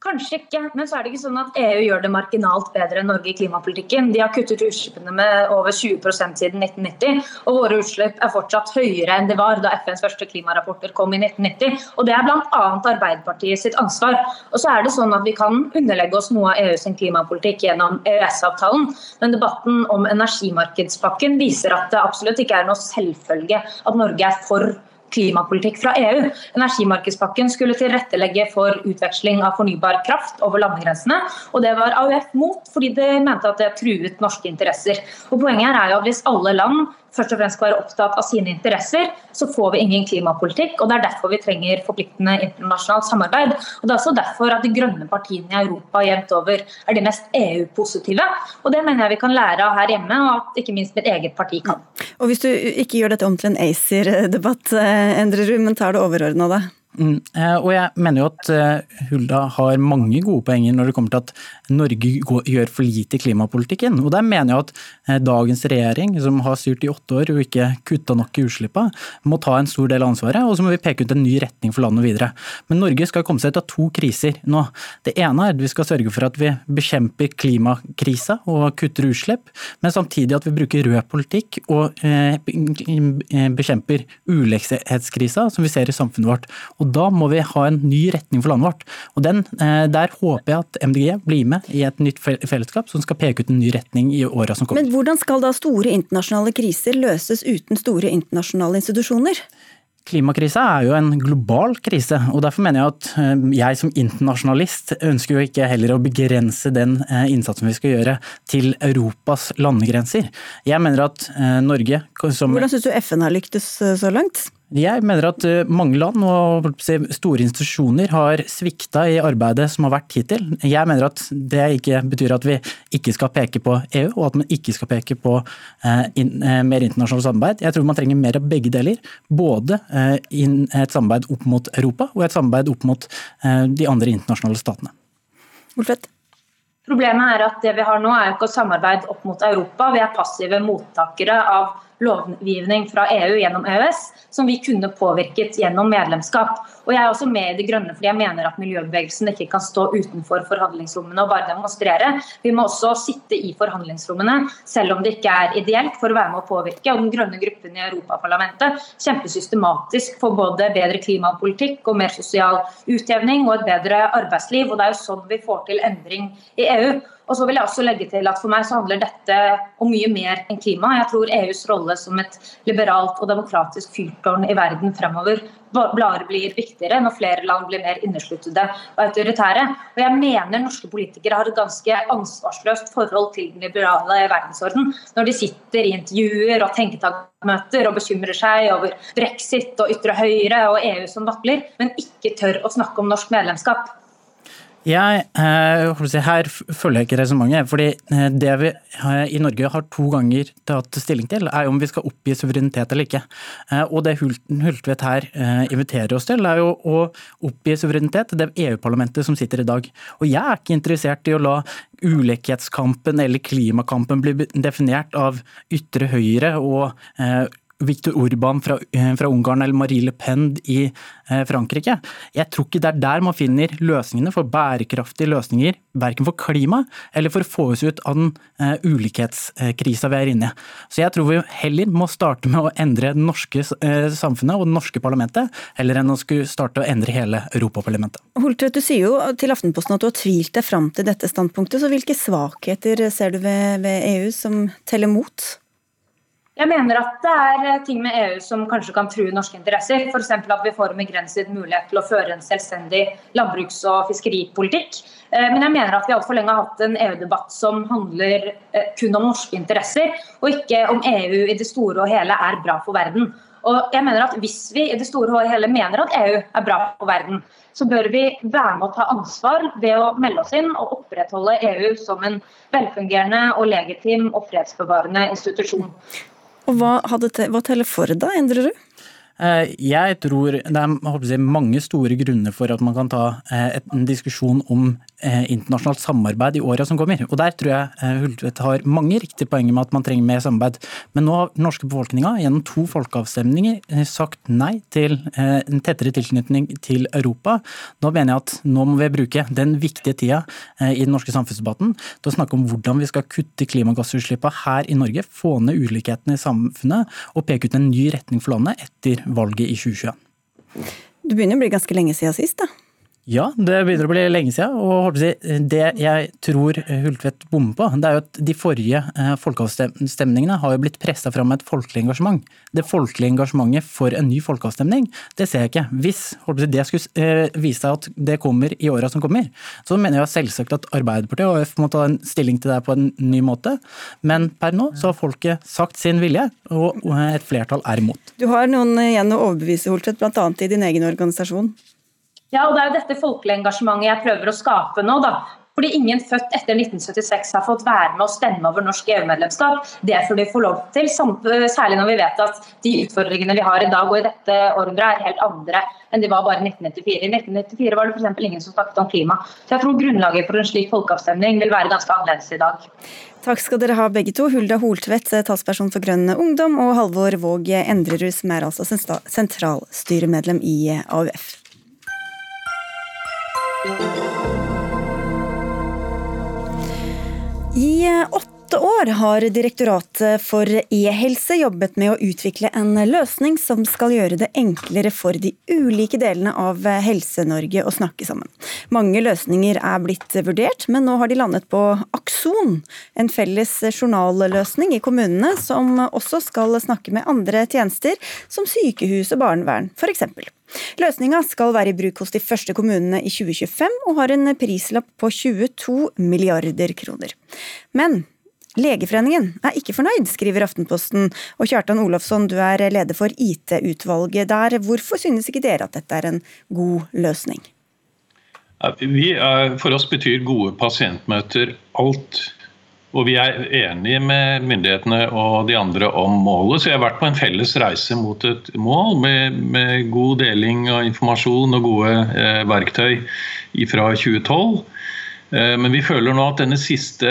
Kanskje ikke, men så er det ikke sånn at EU gjør det marginalt bedre enn Norge i klimapolitikken. De har kuttet utslippene med over 20% siden 1990, og våre utslipp er fortsatt høyere enn de var da FNs første klimarapporter kom i 1990. Og Det er bl.a. Arbeiderpartiet sitt ansvar. Og så er det sånn at Vi kan underlegge oss noe av EUs klimapolitikk gjennom EØS-avtalen, men debatten om energimarkedspakken viser at det absolutt ikke er noe selvfølge at Norge er for klimapolitikk fra EU. Energimarkedspakken skulle tilrettelegge for utveksling av fornybar kraft over landegrensene. og Det var AUF mot, fordi de mente at det truet norske interesser. Og Poenget her er jo at hvis alle land først og fremst skal være opptatt av sine interesser, så får vi ingen klimapolitikk. og Det er derfor vi trenger forpliktende internasjonalt samarbeid. og Det er også derfor at de grønne partiene i Europa jevnt over er de mest EU-positive. og Det mener jeg vi kan lære av her hjemme, og at ikke minst mitt eget parti kan. Og Hvis du ikke gjør dette om til en ACER-debatt, Endre Ruud, men tar det overordna, da? Mm, eh, og jeg mener jo at eh, Hulda har mange gode poenger når det kommer til at Norge gjør for lite i klimapolitikken. Og der mener jeg at eh, dagens regjering, som har styrt i åtte år og ikke kutta nok i utslippene, må ta en stor del av ansvaret, og så må vi peke ut en ny retning for landet videre. Men Norge skal komme seg ut av to kriser nå. Det ene er at vi skal sørge for at vi bekjemper klimakrisa og kutter utslipp, men samtidig at vi bruker rød politikk og bekjemper ulikhetskrisa som vi ser i samfunnet vårt. Og og Da må vi ha en ny retning for landet vårt. Og den, eh, Der håper jeg at MDG blir med i et nytt fellesskap som skal peke ut en ny retning i åra som kommer. Men hvordan skal da store internasjonale kriser løses uten store internasjonale institusjoner? Klimakrisa er jo en global krise, og derfor mener jeg at eh, jeg som internasjonalist ønsker jo ikke heller å begrense den eh, innsatsen vi skal gjøre til Europas landegrenser. Jeg mener at Norge som Hvordan syns du FN har lyktes så langt? Jeg mener at eh, mange land og store institusjoner har svikta i arbeidet som har vært hittil. Jeg mener at det ikke betyr at vi ikke skal peke på EU, og at man ikke skal peke på eh, eh, mer internasjonalt samarbeid. Jeg tror man trenger mer av begge deler. Både et samarbeid opp mot Europa og et samarbeid opp mot de andre internasjonale statene. Olfett. Problemet er at det vi har nå er jo ikke å samarbeide opp mot Europa. Vi er passive mottakere av lovgivning fra EU gjennom EØS som vi kunne påvirket gjennom medlemskap. Og Jeg er også med i Det grønne fordi jeg mener at miljøbevegelsen ikke kan stå utenfor forhandlingsrommene og bare demonstrere. Vi må også sitte i forhandlingsrommene, selv om det ikke er ideelt, for å være med å påvirke. Og Den grønne gruppen i Europaparlamentet kjemper systematisk for både bedre klimapolitikk og mer sosial utjevning og et bedre arbeidsliv. og Det er jo sånn vi får til endring i EU. Og så vil jeg også legge til at For meg så handler dette om mye mer enn klima. Jeg tror EUs rolle som et liberalt og demokratisk fyrtårn i verden fremover bare blir viktigere når flere land blir mer innesluttede og autoritære. Og jeg mener norske politikere har et ganske ansvarsløst forhold til den liberale verdensorden når de sitter i intervjuer og tenketankmøter og bekymrer seg over brexit og ytre høyre og EU som vakler, men ikke tør å snakke om norsk medlemskap. Jeg, eh, her følger jeg ikke resonnementet. fordi eh, Det vi eh, i Norge har to ganger tatt stilling til, er om vi skal oppgi suverenitet eller ikke. Og Det Hultvedt her inviterer oss til, er jo å oppgi suverenitet til det EU-parlamentet som sitter i dag. Og Jeg er ikke interessert i å la ulikhetskampen eller klimakampen bli definert av ytre høyre og Viktor Urban fra, eh, fra, Ungarn eller Marie Le Pen i eh, Frankrike. Jeg tror ikke det er der man finner løsningene for bærekraftige løsninger, verken for klima eller for å få oss ut av den uh, ulikhetskrisa vi er inne i. Så jeg tror vi heller må starte med å endre det norske samfunnet og det norske parlamentet, heller enn å skulle starte å endre hele Europaparlamentet. Holtvedt, du sier jo til Aftenposten at du har tvilt deg fram til dette standpunktet, så hvilke svakheter ser du ved, ved EU som teller mot? Jeg mener at det er eh, ting med EU som kanskje kan true norske interesser. F.eks. at vi får en begrenset mulighet til å føre en selvstendig landbruks- og fiskeripolitikk. Eh, men jeg mener at vi altfor lenge har hatt en EU-debatt som handler eh, kun om norske interesser, og ikke om EU i det store og hele er bra for verden. Og jeg mener at Hvis vi i det store og hele mener at EU er bra for verden, så bør vi være med å ta ansvar ved å melde oss inn og opprettholde EU som en velfungerende og legitim og fredsbevarende institusjon. Og hva, hadde, hva teller for deg, endrer du? Eh, jeg tror det er mange store grunner for at man kan ta eh, en diskusjon om internasjonalt samarbeid i åra som kommer. Og Der tror jeg Hultvedt har mange riktige poenger med at man trenger mer samarbeid. Men nå har den norske befolkninga gjennom to folkeavstemninger sagt nei til en tettere tilknytning til Europa. Nå mener jeg at nå må vi bruke den viktige tida i den norske samfunnsdebatten til å snakke om hvordan vi skal kutte klimagassutslippene her i Norge, få ned ulikhetene i samfunnet og peke ut en ny retning for landet etter valget i 2021. Du begynner å bli ganske lenge siden sist, da? Ja, det begynner å bli lenge siden. Og det jeg tror Hultvedt bommer på, det er jo at de forrige eh, folkeavstemningene har jo blitt pressa fram med et folkelig engasjement. Det folkelige engasjementet for en ny folkeavstemning, det ser jeg ikke. Hvis det skulle eh, vise seg at det kommer i åra som kommer, så mener jeg selvsagt at Arbeiderpartiet og AUF må ta en stilling til det på en ny måte. Men per nå så har folket sagt sin vilje, og et flertall er imot. Du har noen igjen å overbevise, Hultvedt, bl.a. i din egen organisasjon? Ja, og Det er jo dette folkelige engasjementet jeg prøver å skape nå. da. Fordi ingen født etter 1976 har fått være med å stemme over norsk EU-medlemskap. Det får de få lov til, særlig når vi vet at de utfordringene vi har i dag og i dette århundret er helt andre enn de var bare i 1994. I 1994 var det f.eks. ingen som snakket om klima. Så jeg tror grunnlaget for en slik folkeavstemning vil være ganske annerledes i dag. Takk skal dere ha begge to. Hulda Holtvedt, talsperson for Grønn Ungdom, og Halvor Våg Endrerud, som er altså sentralstyremedlem i AUF. I åtte år har Direktoratet for e-helse jobbet med å utvikle en løsning som skal gjøre det enklere for de ulike delene av Helse-Norge å snakke sammen. Mange løsninger er blitt vurdert, men nå har de landet på Akson, en felles journalløsning i kommunene som også skal snakke med andre tjenester, som sykehus og barnevern, f.eks. Løsninga skal være i bruk hos de første kommunene i 2025, og har en prislapp på 22 milliarder kroner. Men Legeforeningen er ikke fornøyd, skriver Aftenposten. Og Kjartan Olafsson, du er leder for IT-utvalget der. Hvorfor synes ikke dere at dette er en god løsning? Vi, for oss betyr gode pasientmøter alt og vi er enige med myndighetene og de andre om målet. Så vi har vært på en felles reise mot et mål med, med god deling av informasjon og gode eh, verktøy fra 2012. Eh, men vi føler nå at denne siste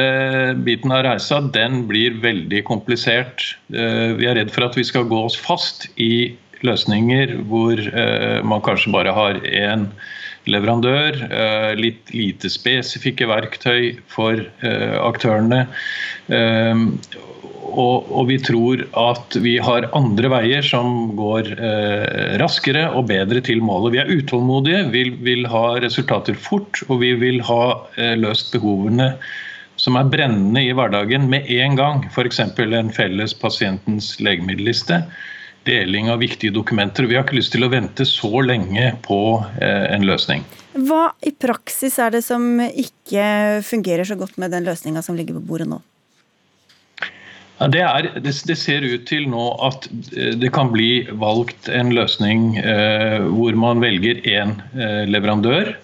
biten av reisa den blir veldig komplisert. Eh, vi er redd for at vi skal gå oss fast i løsninger hvor man kanskje bare har én leverandør, litt lite spesifikke verktøy for aktørene og, og, vi tror at vi har andre veier som går eh, raskere og bedre til målet. Vi er utålmodige, vi vil, ha resultater fort, og vi vil ha eh, løst behovene som er brennende i hverdagen med en gang. F.eks. en felles pasientens legemiddelliste. Deling av viktige dokumenter. Vi har ikke lyst til å vente så lenge på eh, en løsning. Hva i praksis er det som ikke fungerer så godt med den løsninga som ligger på bordet nå? Det, er, det, ser ut til nå at eh, det kan bli valgt en løsning eh, hvor man velger én eh, leverandør.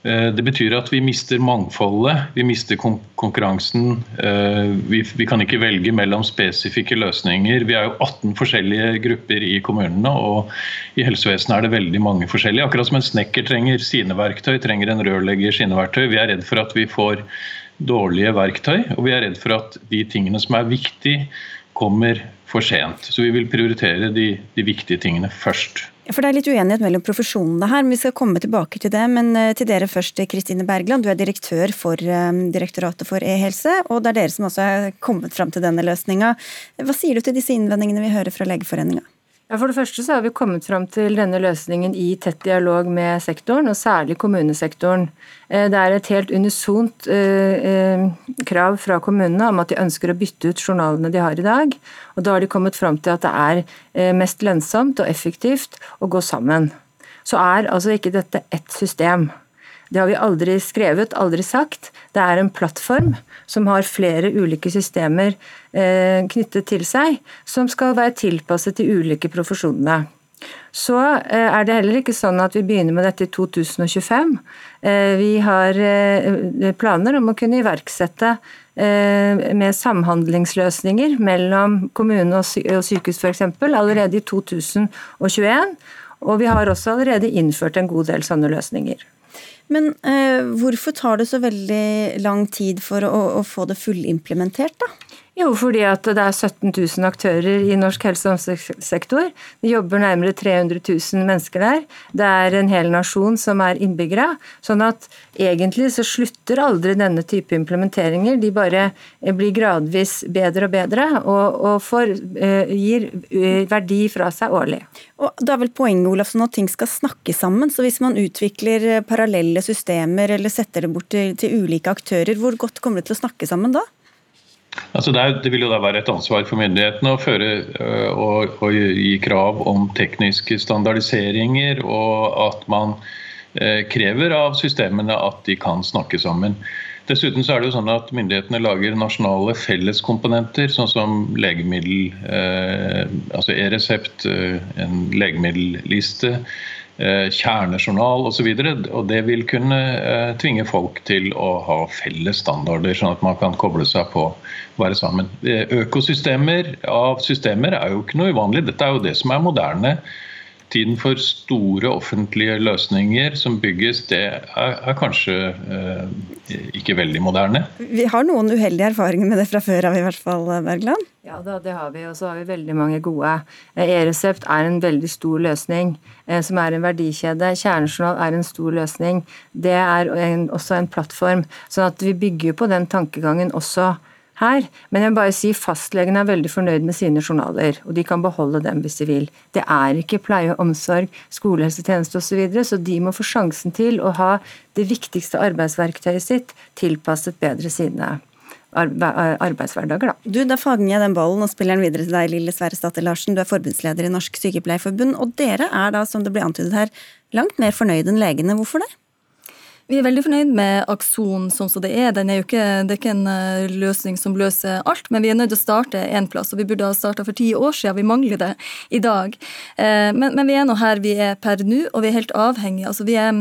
Det betyr at vi mister mangfoldet, vi mister kon konkurransen. Vi, vi, kan ikke velge mellom spesifikke løsninger. Vi er jo 18 forskjellige grupper i kommunene, og i helsevesenet er det veldig mange forskjellige. Akkurat som en snekker trenger sine verktøy, trenger en rørlegger sine verktøy. Vi er redd for at vi får dårlige verktøy, og vi er redd for at de tingene som er viktige, kommer for sent. Så vi vil prioritere de, de viktige tingene først. For Det er litt uenighet mellom profesjonene her, men vi skal komme tilbake til det. Men eh, til dere først, Kristine Bergland. Du er direktør for eh, Direktoratet for e-helse, og det er dere som også har kommet fram til denne løsninga. Hva sier du til disse innvendingene vi hører fra Legeforeninga? Ja, For det første så har vi kommet fram til denne løsningen i tett dialog med sektoren, og særlig kommunesektoren. Eh, det er et helt unisont eh, eh, krav fra kommunene om at de ønsker å bytte ut journalene de har i dag. Og da har de kommet fram til at det er mest lønnsomt og effektivt å gå sammen. Så er altså ikke dette ett system. Det har vi aldri skrevet, aldri sagt. Det er en plattform som har flere ulike systemer eh, knyttet til seg, som skal være tilpasset de ulike profesjonene. Så eh, er det heller ikke sånn at vi begynner med dette i 2025. Eh, vi har planer om å kunne iverksette med samhandlingsløsninger mellom kommune og sykehus f.eks. allerede i 2021. Og vi har også allerede innført en god del sånne løsninger. Men eh, hvorfor tar det så veldig lang tid for å, å få det fullimplementert, da? Jo, fordi at det er 17 000 aktører i norsk helse- og omsorgssektor. Det jobber nærmere 300 000 mennesker der. Det er en hel nasjon som er innbyggere. Sånn at egentlig så slutter aldri denne type implementeringer. De bare eh, blir gradvis bedre og bedre, og, og får, uh, gir uh, verdi fra seg årlig. Og Da er vel poenget Olafsen, at ting skal snakke sammen. Så hvis man utvikler parallelle systemer eller setter det bort til, til ulike aktører, hvor godt kommer det til å snakke sammen da? Altså det, det, vil jo da være et ansvar for myndighetene å føre øh, og, og gi krav om tekniske standardiseringer, og at man eh, krever av systemene at de kan snakke sammen. Dessuten så er det jo sånn at Myndighetene lager nasjonale felleskomponenter, sånn som legemiddel, eh, altså e-resept, en legemiddelliste kjernejournal osv. Det vil kunne eh, tvinge folk til å ha felles standarder, sånn at man kan koble seg på være sammen. Eh, økosystemer av systemer er jo ikke noe uvanlig. Dette er jo det som er moderne. Tiden for store offentlige løsninger som bygges, det er, er kanskje eh, ikke veldig moderne. Vi har noen uheldige erfaringer med det fra før av, i hvert fall, Bergland? Ja, da, det har vi. Og så har vi veldig mange gode. Eh, E-resept er en veldig stor løsning, eh, som er en verdikjede. Kjernejournal er en stor løsning. Det er en, også en plattform. sånn at vi bygger på den tankegangen også her. Men jeg vil bare si fastlegene er veldig fornøyd med sine journaler, og de kan beholde dem hvis de vil. Det er ikke pleie og omsorg, skolehelsetjeneste osv., så, videre, så de må få sjansen til å ha det viktigste arbeidsverktøyet sitt tilpasset bedre sine arbeidshverdager. Da. Du, da fanger jeg den ballen og spiller den videre til deg, Lille Sverre Statter Larsen. Du er forbundsleder i Norsk Sykepleierforbund, og dere er da, som det ble antydet her, langt mer fornøyd enn legene. Hvorfor det? Vi er veldig fornøyd med Akson sånn som det er. Er ikke, det er ikke en eh, løsning som løser alt, men vi er nødt til å starte én plass. og Vi burde ha starta for ti år siden, vi mangler det i dag. Eh, men, men vi er nå her vi er per nå, og vi er helt avhengige. Altså, vi er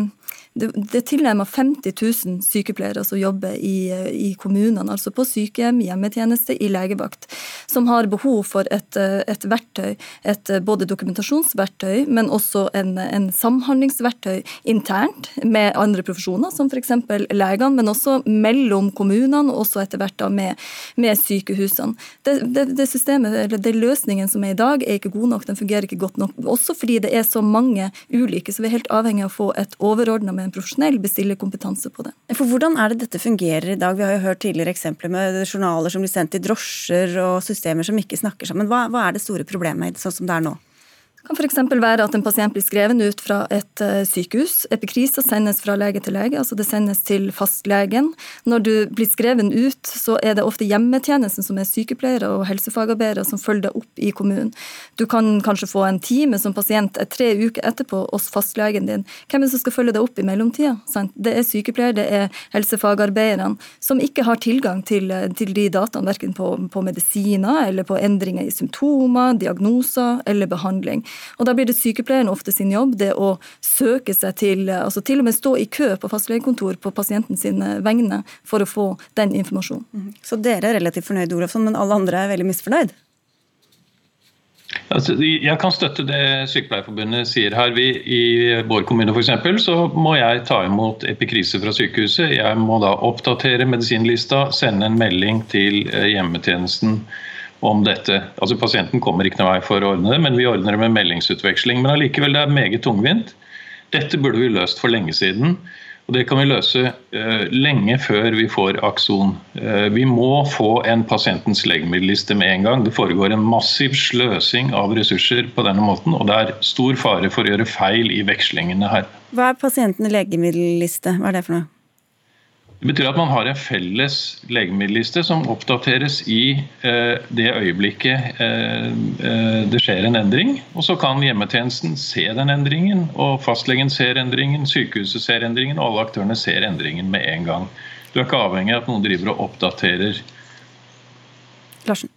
Det, er med 50 000 sykepleiere som jobber i, i kommunene, altså på sykehjem, hjemmetjeneste, i legevakt, som har behov for et, et verktøy, et både dokumentasjonsverktøy, men også en, en samhandlingsverktøy internt med andre profesjoner, som f.eks. legene, men også mellom kommunene, og også etter hvert da med, med sykehusene. Det, det, det systemet, eller det løsningen som er i dag, er ikke god nok, den fungerer ikke godt nok. Også fordi det er så mange ulike, så vi er helt avhengig av å få et overordna med profesjonell bestillerkompetanse på det. For Hvordan er det dette fungerer i dag? Vi har jo hørt tidligere eksempler med journaler som blir sendt i drosjer og systemer som ikke snakker sammen. Hva, hva er det store problemet sånn som det er nå? Kan f.eks. være at en pasient blir skreven ut fra et eh, sykehus. Epikrisa sendes fra lege til lege, altså det sendes til fastlegen. Når du blir skreven ut, så er det ofte hjemmetjenesten som er sykepleiere og helsefagarbeidere som følger deg opp i kommunen. Du kan kanskje få en time som pasient tre uker etterpå hos fastlegen din. Hvem er det som skal følge deg opp i mellomtida? Det er sykepleiere, det er helsefagarbeiderne som ikke har tilgang til, eh, til de dataene, verken på, på medisiner eller på endringer i symptomer, diagnoser eller behandling. Og Da blir det sykepleieren ofte sin jobb det å søke seg til, altså til og med stå i kø på fastlegekontor på pasienten sine vegne for å få den informasjonen. Mhm. Så dere er relativt fornøyd, Olafsson, men alle andre er veldig misfornøyd? Altså, jeg kan støtte det Sykepleierforbundet sier her. Vi, I vår kommune for eksempel, så må jeg ta imot epikrise fra sykehuset. Jeg må da oppdatere medisinlista, sende en melding til eh, hjemmetjenesten om dette. Altså Pasienten kommer ikke noen vei for å ordne det, men vi ordner det med meldingsutveksling. Men allikevel, det er meget tungvint. Dette burde vi løst for lenge siden. Og Det kan vi løse uh, lenge før vi får Akson. Uh, vi må få en pasientens legemiddelliste med en gang. Det foregår en massiv sløsing av ressurser på denne måten, og det er stor fare for å gjøre feil i vekslingene her. Hva er pasientens legemiddelliste? Hva er det for noe? Det betyr at man har en felles legemiddelliste som oppdateres i eh, det øyeblikket eh, eh, det skjer en endring. Og så kan hjemmetjenesten se den endringen, og fastlegen ser endringen, sykehuset ser endringen, og alle aktørene ser endringen med en gang. Du er ikke avhengig av at noen driver og oppdaterer. Larsen.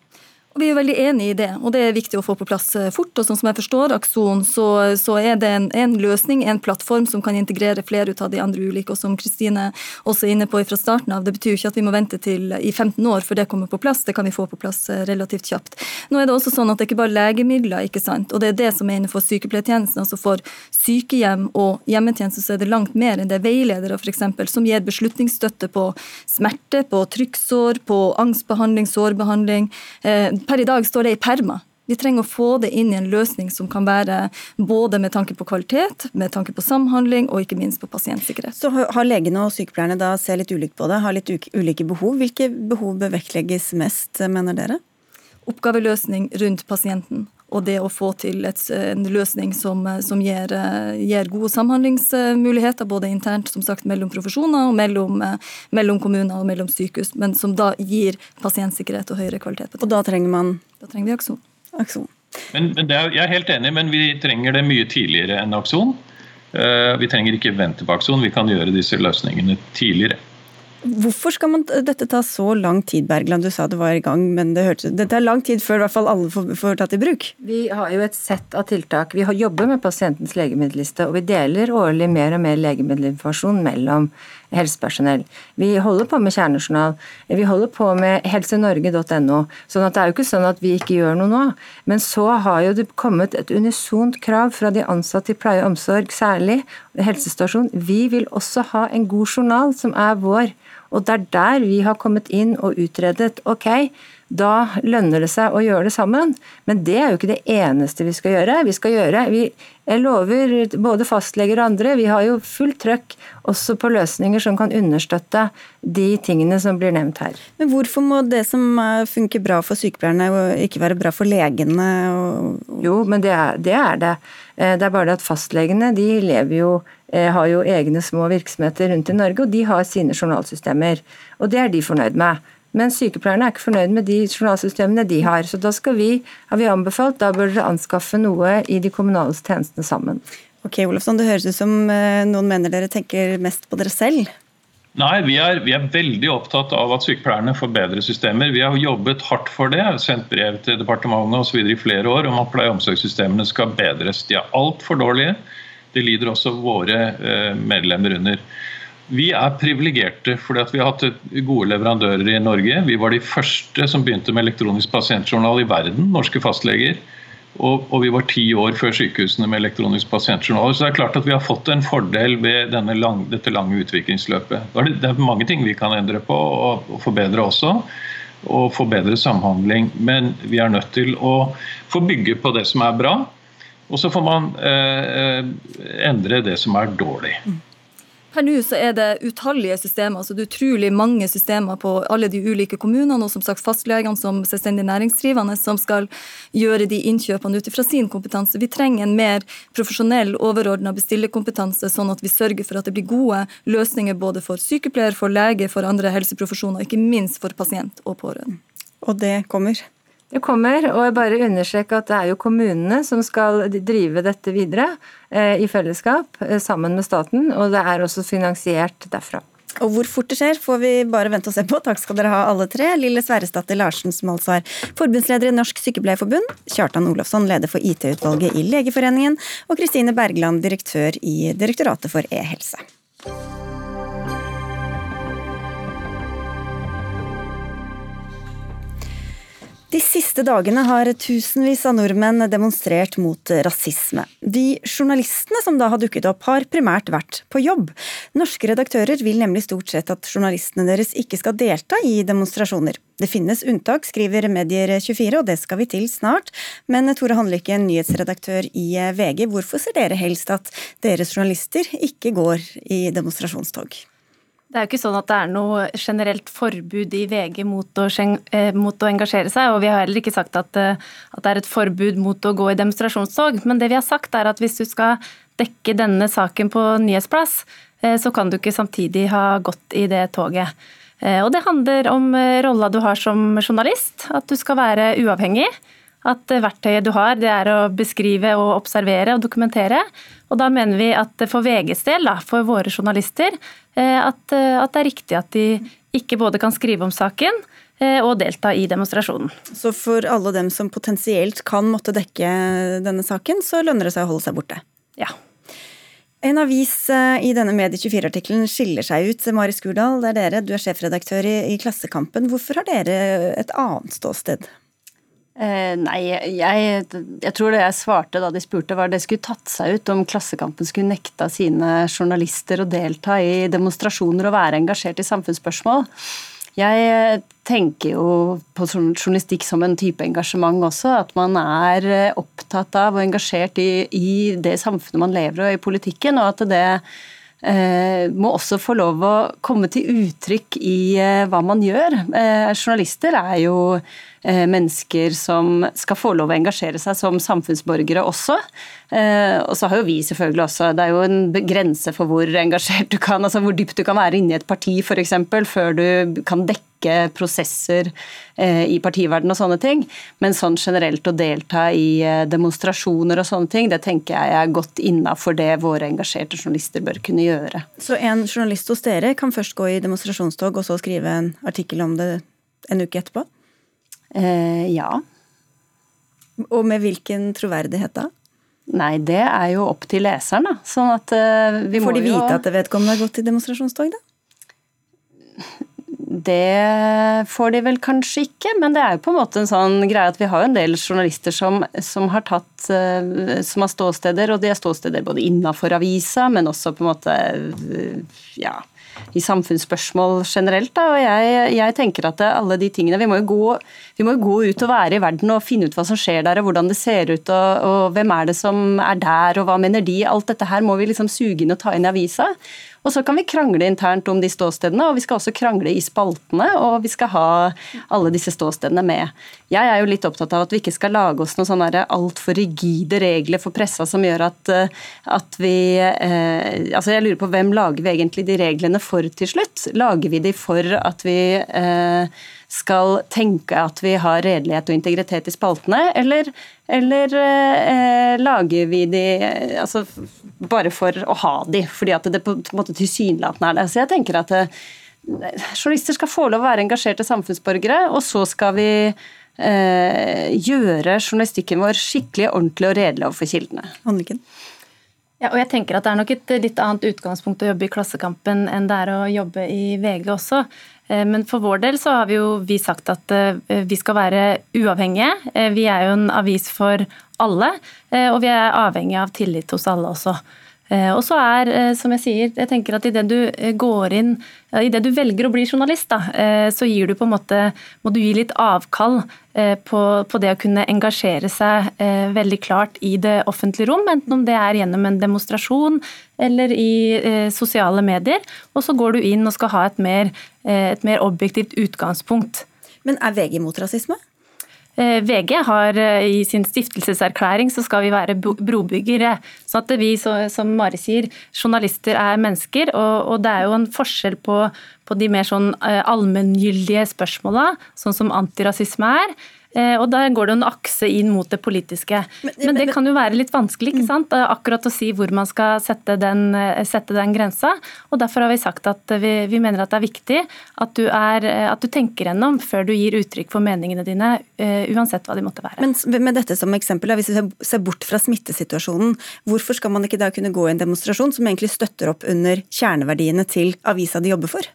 Og Vi er veldig enig i det, og det er viktig å få på plass eh, fort. og sånn som jeg forstår Akson, så, så er det en, en, løsning, en plattform som kan integrere flere ut av de andre ulike. og Som Kristine også er inne på fra starten av, det betyr jo ikke at vi må vente til i 15 år før det kommer på plass. Det kan vi få på plass eh, relativt kjapt. Nå er det også sånn at det ikke bare er legemidler, ikke sant? og det er det som er innenfor sykepleiertjenesten. altså For sykehjem og hjemmetjeneste så er det langt mer enn det veiledere for eksempel, som gir beslutningsstøtte på smerte, på trykksår, på angstbehandling, sårbehandling. Eh, per i dag står det i perma. Vi trenger å få det inn i en løsning som kan være både med tanke på kvalitet, med tanke på samhandling og ikke minst på pasientsikkerhet. Så har legene og sykepleierne da ser litt ulikt på det, har litt ulike behov. Hvilke behov bør vektlegges mest, mener dere? Oppgaveløsning rundt pasienten og det å få til et, en løsning som, som gir, gir, gode samhandlingsmuligheter, både internt som sagt, mellom profesjoner og mellom, mellom, kommuner og mellom sykehus, men som da gir pasientsikkerhet og høyere kvalitet. og da trenger man? Da trenger vi Akson. Akson. Men, men er, jeg er helt enig, men vi trenger det mye tidligere enn Akson. Uh, vi trenger ikke vente på Akson, vi kan gjøre disse løsningene tidligere. Hvorfor skal man, dette ta så lang tid, Bergland? Du sa det var i gang, men det, hørtes, det tar lang tid før i hvert fall alle får, får tatt i bruk? Vi har jo et sett av tiltak. Vi jobber med pasientens legemiddelliste, og vi deler årlig mer og mer legemiddelinformasjon mellom helsepersonell. Vi holder på med kjernejournal. Vi holder på med helsenorge.no. sånn at det er jo ikke sånn at vi ikke gjør noe nå. Men så har jo det kommet et unisont krav fra de ansatte i pleie og omsorg, særlig helsestasjon. Vi vil også ha en god journal som er vår. Og det er der vi har kommet inn og utredet. Ok, da lønner det seg å gjøre det sammen. Men det er jo ikke det eneste vi skal gjøre. Vi skal gjøre, vi, Jeg lover både fastleger og andre, vi har jo fullt trøkk også på løsninger som kan understøtte de tingene som blir nevnt her. Men hvorfor må det som funker bra for sykepleierne ikke være bra for legene? Jo, men det er, det er det. Eh, det er bare det at fastlegene de lever jo eh, har jo egne små virksomheter rundt i Norge, og de har sine journalsystemer. Og det er de fornøyd med. Men sykepleierne er ikke fornøyd med de journalsystemene de har. Så da skal vi, har vi anbefalt, da bør dere anskaffe noe i de kommunale tjenestene sammen. Ok, Olofsson, Det høres ut som eh, noen mener dere tenker mest på dere selv? Nei, vi er, vi er, veldig opptatt av at sykepleierne får bedre systemer. Vi har jobbet hardt for det, sendt brev til departementet og så videre i flere år om at pleie- og omsorgssystemene skal bedres. De er altfor dårlige. Det lider også våre eh, medlemmer under. Vi er privilegerte fordi vi har hatt gode leverandører i Norge. Vi var de første som begynte med elektronisk pasientjournal i verden, norske fastleger. Og, og, vi var ti år før sykehusene med elektronisk pasientjournal. Så det er klart at vi har fått en fordel ved lang, dette lange utviklingsløpet. Det er mange ting vi kan endre på og, og forbedre også. Og få bedre samhandling. Men vi er nødt til å få bygge på det som er bra. Og så får man eh, eh endre det som er dårlig. Per nå så er det utallige systemer, altså det er utrolig mange systemer på alle de ulike kommunene, og som sagt fastlegene som selvstendig næringsdrivende som skal gjøre de innkjøpene ut ifra sin kompetanse. Vi trenger en mer profesjonell, overordna bestillerkompetanse, sånn at vi sørger for at det blir gode løsninger både for sykepleier, for lege, for andre helseprofesjoner, og ikke minst for pasient og pårørende. Og det kommer? Det kommer, og jeg bare understreker at det er jo kommunene som skal drive dette videre eh, i fellesskap eh, sammen med staten, og det er også finansiert derfra. Og hvor fort det skjer, får vi bare vente og se på. Takk skal dere ha alle tre. Lille Sverresdatter Larsen, som altså er forbundsleder i Norsk Sykepleierforbund, Kjartan Olofsson, leder for IT-utvalget i Legeforeningen, og Kristine Bergland, direktør i Direktoratet for e-helse. De siste dagene har tusenvis av nordmenn demonstrert mot rasisme. De journalistene som da har dukket opp, har primært vært på jobb. Norske redaktører vil nemlig stort sett at journalistene deres ikke skal delta i demonstrasjoner. Det finnes unntak, skriver Medier24, og det skal vi til snart. Men Tore Handlykken, nyhetsredaktør i VG, hvorfor ser dere helst at deres journalister ikke går i demonstrasjonstog? Det er jo ikke sånn at det er noe generelt forbud i VG mot å, eh, mot å engasjere seg, og vi har heller ikke sagt at, eh, at, det er et forbud mot å gå i demonstrasjonstog. Men det vi har sagt er at hvis du skal dekke denne saken på nyhetsplass, eh, så kan du ikke samtidig ha gått i det toget. Og det handler om rolla du har som journalist, at du skal være uavhengig. At verktøyet du har, det er å beskrive og observere og dokumentere. Og da mener vi at for VGs del, da, for våre journalister, Eh, at, eh, at, det er riktig at de ikke både kan skrive om saken eh, og delta i demonstrasjonen. Så for alle dem som potensielt kan måtte dekke denne saken, så lønner det seg å holde seg borte? Ja. En avis i denne Medie24-artikkelen skiller seg ut. Mari Skurdal, det er dere. Du er sjefredaktør i, i Klassekampen. Hvorfor har dere et annet ståsted? Eh, nei, jeg, jeg, tror det jeg svarte da de spurte var det skulle tatt seg ut om Klassekampen skulle nekta sine journalister å delta i demonstrasjoner og være engasjert i samfunnsspørsmål. Jeg tenker jo på journalistikk som en type engasjement også. At man er opptatt av og engasjert i, i det samfunnet man lever og i politikken. Og at det eh, må også få lov å komme til uttrykk i eh, hva man gjør. Eh, journalister er jo Eh, mennesker som skal få lov å engasjere seg som samfunnsborgere også. Eh, og så har jo vi selvfølgelig også Det er jo en grense for hvor engasjert du kan, altså hvor dypt du kan være inne i et parti f.eks. før du kan dekke prosesser eh, i partiverden og sånne ting. Men sånn generelt å delta i demonstrasjoner og sånne ting, det tenker jeg er godt innafor det våre engasjerte journalister bør kunne gjøre. Så en journalist hos dere kan først gå i demonstrasjonstog og så skrive en artikkel om det en uke etterpå? Eh, ja. Og med hvilken troverdighet da? Nei, det er jo opp til leseren, da. Sånn at uh, vi Får de vite jo... at vedkommende har gått i demonstrasjonstog, da? Det får de vel kanskje ikke, men det er jo på en måte en sånn greie at vi har jo en del journalister som, som har tatt uh, som har ståsteder, og de har ståsteder både innafor avisa, men også på en måte uh, ja, i samfunnsspørsmål generelt. Da. Og jeg, jeg, tenker at alle de tingene vi må, jo gå, må jo gå ut og være i verden og finne ut hva som skjer der, og hvordan det ser ut, og, og hvem er det som er der, og hva mener de. Alt dette her må vi liksom suge inn og ta inn i avisa. Og så kan vi krangle internt om de ståstedene, og vi skal også krangle i spaltene, og vi skal ha alle disse ståstedene med. Jeg er jo litt opptatt av at vi ikke skal lage oss noen sånne altfor rigide regler for pressa som gjør at, eh, at vi eh, Altså jeg lurer på hvem lager vi egentlig de reglene for til slutt? Lager vi de for at vi eh, skal tenke at vi har redelighet og integritet i spaltene, eller, eller eh, lager vi de altså, bare for å ha de, fordi at det på en måte tilsynelatende er det. Så jeg tenker at eh, journalister skal få lov å være engasjerte samfunnsborgere, og så skal vi eh, gjøre journalistikken vår skikkelig, ordentlig og redelig overfor kildene. Anniken? Ja, og jeg tenker at Det er nok et litt annet utgangspunkt å jobbe i Klassekampen enn det er å jobbe i VG også. Eh, men for vår del så har vi jo vi sagt at eh, vi skal være uavhengige. Eh, vi er jo en avis for alle, og vi er avhengig av tillit hos alle også. Eh, og så er, eh, som jeg sier, jeg tenker at idet du eh, går inn Idet du velger å bli journalist, da, så gir du på en måte Må du gi litt avkall på, på det å kunne engasjere seg veldig klart i det offentlige rom, enten om det er gjennom en demonstrasjon eller i sosiale medier. Og så går du inn og skal ha et mer, et mer objektivt utgangspunkt. Men er VG mot rasisme? Eh, VG har eh, i sin stiftelseserklæring så skal vi være brobyggere. Så at vi, som Mari sier, journalister er mennesker, og, det er jo en forskjell på, på de mer sånn eh, allmenngyldige spørsmåla, sånn som antirasisme er, og da går det en akse inn mot det politiske. Men, men det kan jo være litt vanskelig ikke sant? Eh, akkurat å si hvor man skal sette den, eh, sette den grensa. og Derfor har vi sagt at vi, vi mener at det er viktig at du, er, at du, tenker gjennom før du gir uttrykk for meningene dine, uansett hva de måtte være. Men med dette som eksempel, Hvis vi ser bort fra smittesituasjonen, hvorfor skal man ikke da kunne gå i en demonstrasjon som egentlig støtter opp under kjerneverdiene til avisa de jobber for?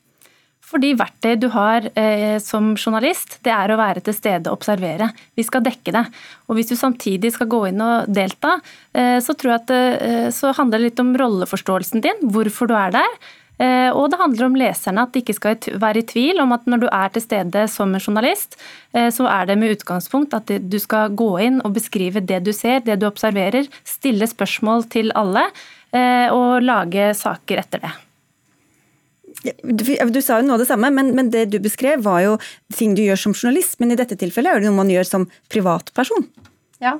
Fordi verktøy du har eh, som journalist, det er å være til stede og observere. Vi skal dekke det. Og hvis du samtidig skal gå inn og delta, eh, så at eh, så handler det litt om rolleforståelsen din, hvorfor du er der. Eh, og det handler om leserne, at de ikke skal være i tvil om at når du er til stede som en journalist, eh, så er det med utgangspunkt at du skal gå inn og beskrive det du ser, det du observerer, stille spørsmål til alle eh, og lage saker etter det. Du, sa jo noe av det samme, men, men, det du beskrev var jo ting du gjør som journalist. Men i dette tilfellet er det noe man gjør som privatperson. Ja,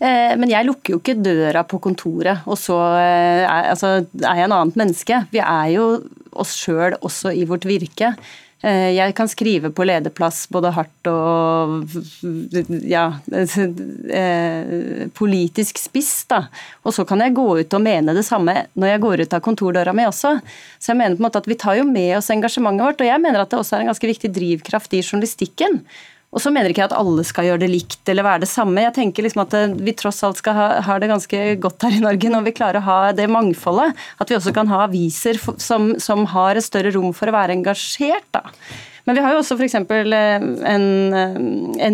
eh, men jeg lukker jo ikke døra på kontoret, og så eh, er, altså, er jeg en annet menneske. Vi er jo oss sjøl også i vårt virke. Eh, jeg kan skrive på lederplass både hardt og ja, eh, politisk spiss, da. Og så kan jeg gå ut og mene det samme når jeg går ut av kontordøra mi også. Så jeg mener på en måte at vi tar jo med oss engasjementet vårt, og jeg mener at det også er en ganske viktig drivkraft i journalistikken. Og så mener ikke jeg at alle skal gjøre det likt eller være det samme. Jeg tenker liksom at eh, vi tross alt skal ha, ha det ganske godt her i Norge når vi klarer å ha det mangfoldet. At vi også kan ha aviser som, som har et større rom for å være engasjert. da. Men vi har jo også f.eks. Eh,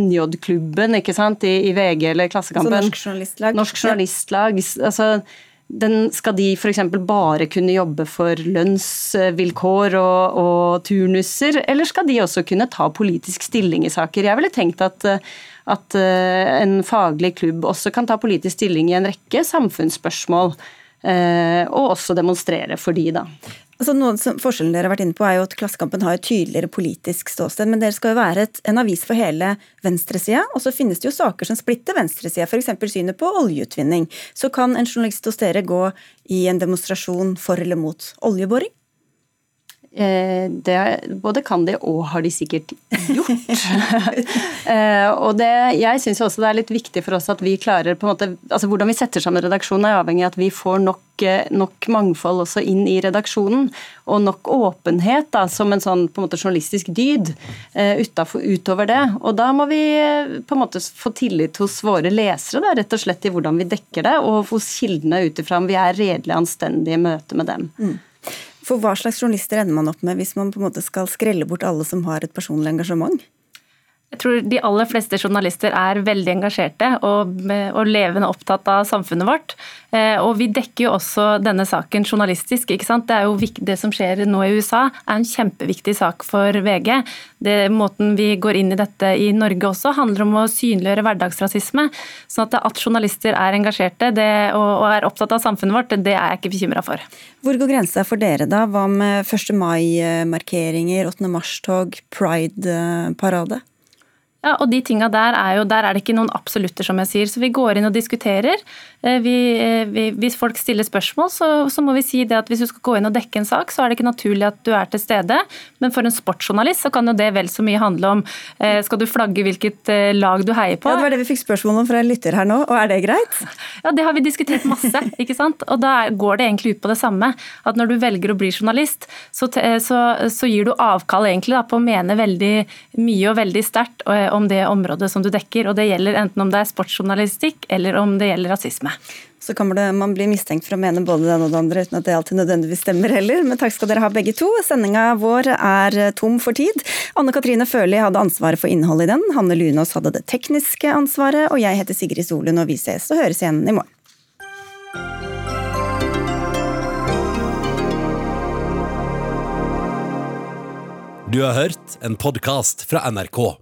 NJ-klubben ikke sant, I, i VG eller Klassekampen. Så Norsk Journalistlag. Norsk Journalistlag. altså den, skal de f.eks. bare kunne jobbe for lønnsvilkår og, og, turnuser, eller skal de også kunne ta politisk stilling i saker? Jeg ville tenkt at, at eh, en faglig klubb også kan ta politisk stilling i en rekke samfunnsspørsmål, eh, og også demonstrere for de, da. Altså, noen som, forskjellen dere har vært inne på er jo at Klassekampen har et tydeligere politisk ståsted, men dere skal jo være et, en avis for hele venstresida, og så finnes det jo saker som splitter venstresida, f.eks. synet på oljeutvinning. Så kan en journalist hos dere gå i en demonstrasjon for eller mot oljeboring? Eh, det, både kan de og har de sikkert gjort. Eh, og det, jeg syns også det er litt viktig for oss at vi klarer på en måte, altså Hvordan vi setter sammen redaksjonen er avhengig av at vi får nok, eh, nok mangfold også inn i redaksjonen. Og nok åpenhet da, som en sånn på en måte journalistisk dyd utenfor, utover det. Og da må vi på en måte få tillit hos våre lesere da, rett og slett i hvordan vi dekker det, og hos kildene ut ifra om vi er redelig anstendige i møte med dem. Mm. For hva slags journalister ender man opp med hvis man på en måte skal skrelle bort alle som har et personlig engasjement? Jeg tror de aller fleste journalister er veldig engasjerte og, og, levende opptatt av samfunnet vårt. Eh, og vi dekker jo også denne saken journalistisk. ikke sant? Det, jo, det som skjer nå i USA er en kjempeviktig sak for VG. Det, måten vi går inn i dette i Norge også, handler om å synliggjøre hverdagsrasisme. sånn at, at journalister er engasjerte det, og, og, er opptatt av samfunnet vårt, det er jeg ikke bekymra for. Hvor går grensa for dere, da? Hva med 1. mai-markeringer, 8. mars-tog, pride-parade? Ja, og de tinga der er jo, der er det ikke noen absolutter, som jeg sier. Så vi går inn og diskuterer. Eh, vi, eh, vi, hvis folk stiller spørsmål, så, så, må vi si det at hvis du skal gå inn og dekke en sak, så er det ikke naturlig at du er til stede. Men for en sportsjournalist så kan jo det vel så mye handle om eh, skal du flagge hvilket lag du heier på. Ja, Det var det vi fikk spørsmål om fra en lytter her nå, og er det greit? Ja, det har vi diskutert masse, ikke sant. Og da går det egentlig ut på det samme. At når du velger å bli journalist, så, så, så gir du avkall egentlig da, på å mene veldig mye og veldig sterkt om det området som du dekker. Og det gjelder enten om det er sportsjournalistikk eller om det gjelder rasisme. Så kan man bli mistenkt for å mene både det ene og det andre uten at det alltid nødvendigvis stemmer heller. Men takk skal dere ha begge to. Sendinga vår er tom for tid. Anne Katrine Førli hadde ansvaret for innholdet i den. Hanne Lunås hadde det tekniske ansvaret. Og jeg heter Sigrid Solund, og vi ses og høres igjen i morgen. Du har hørt en podkast fra NRK.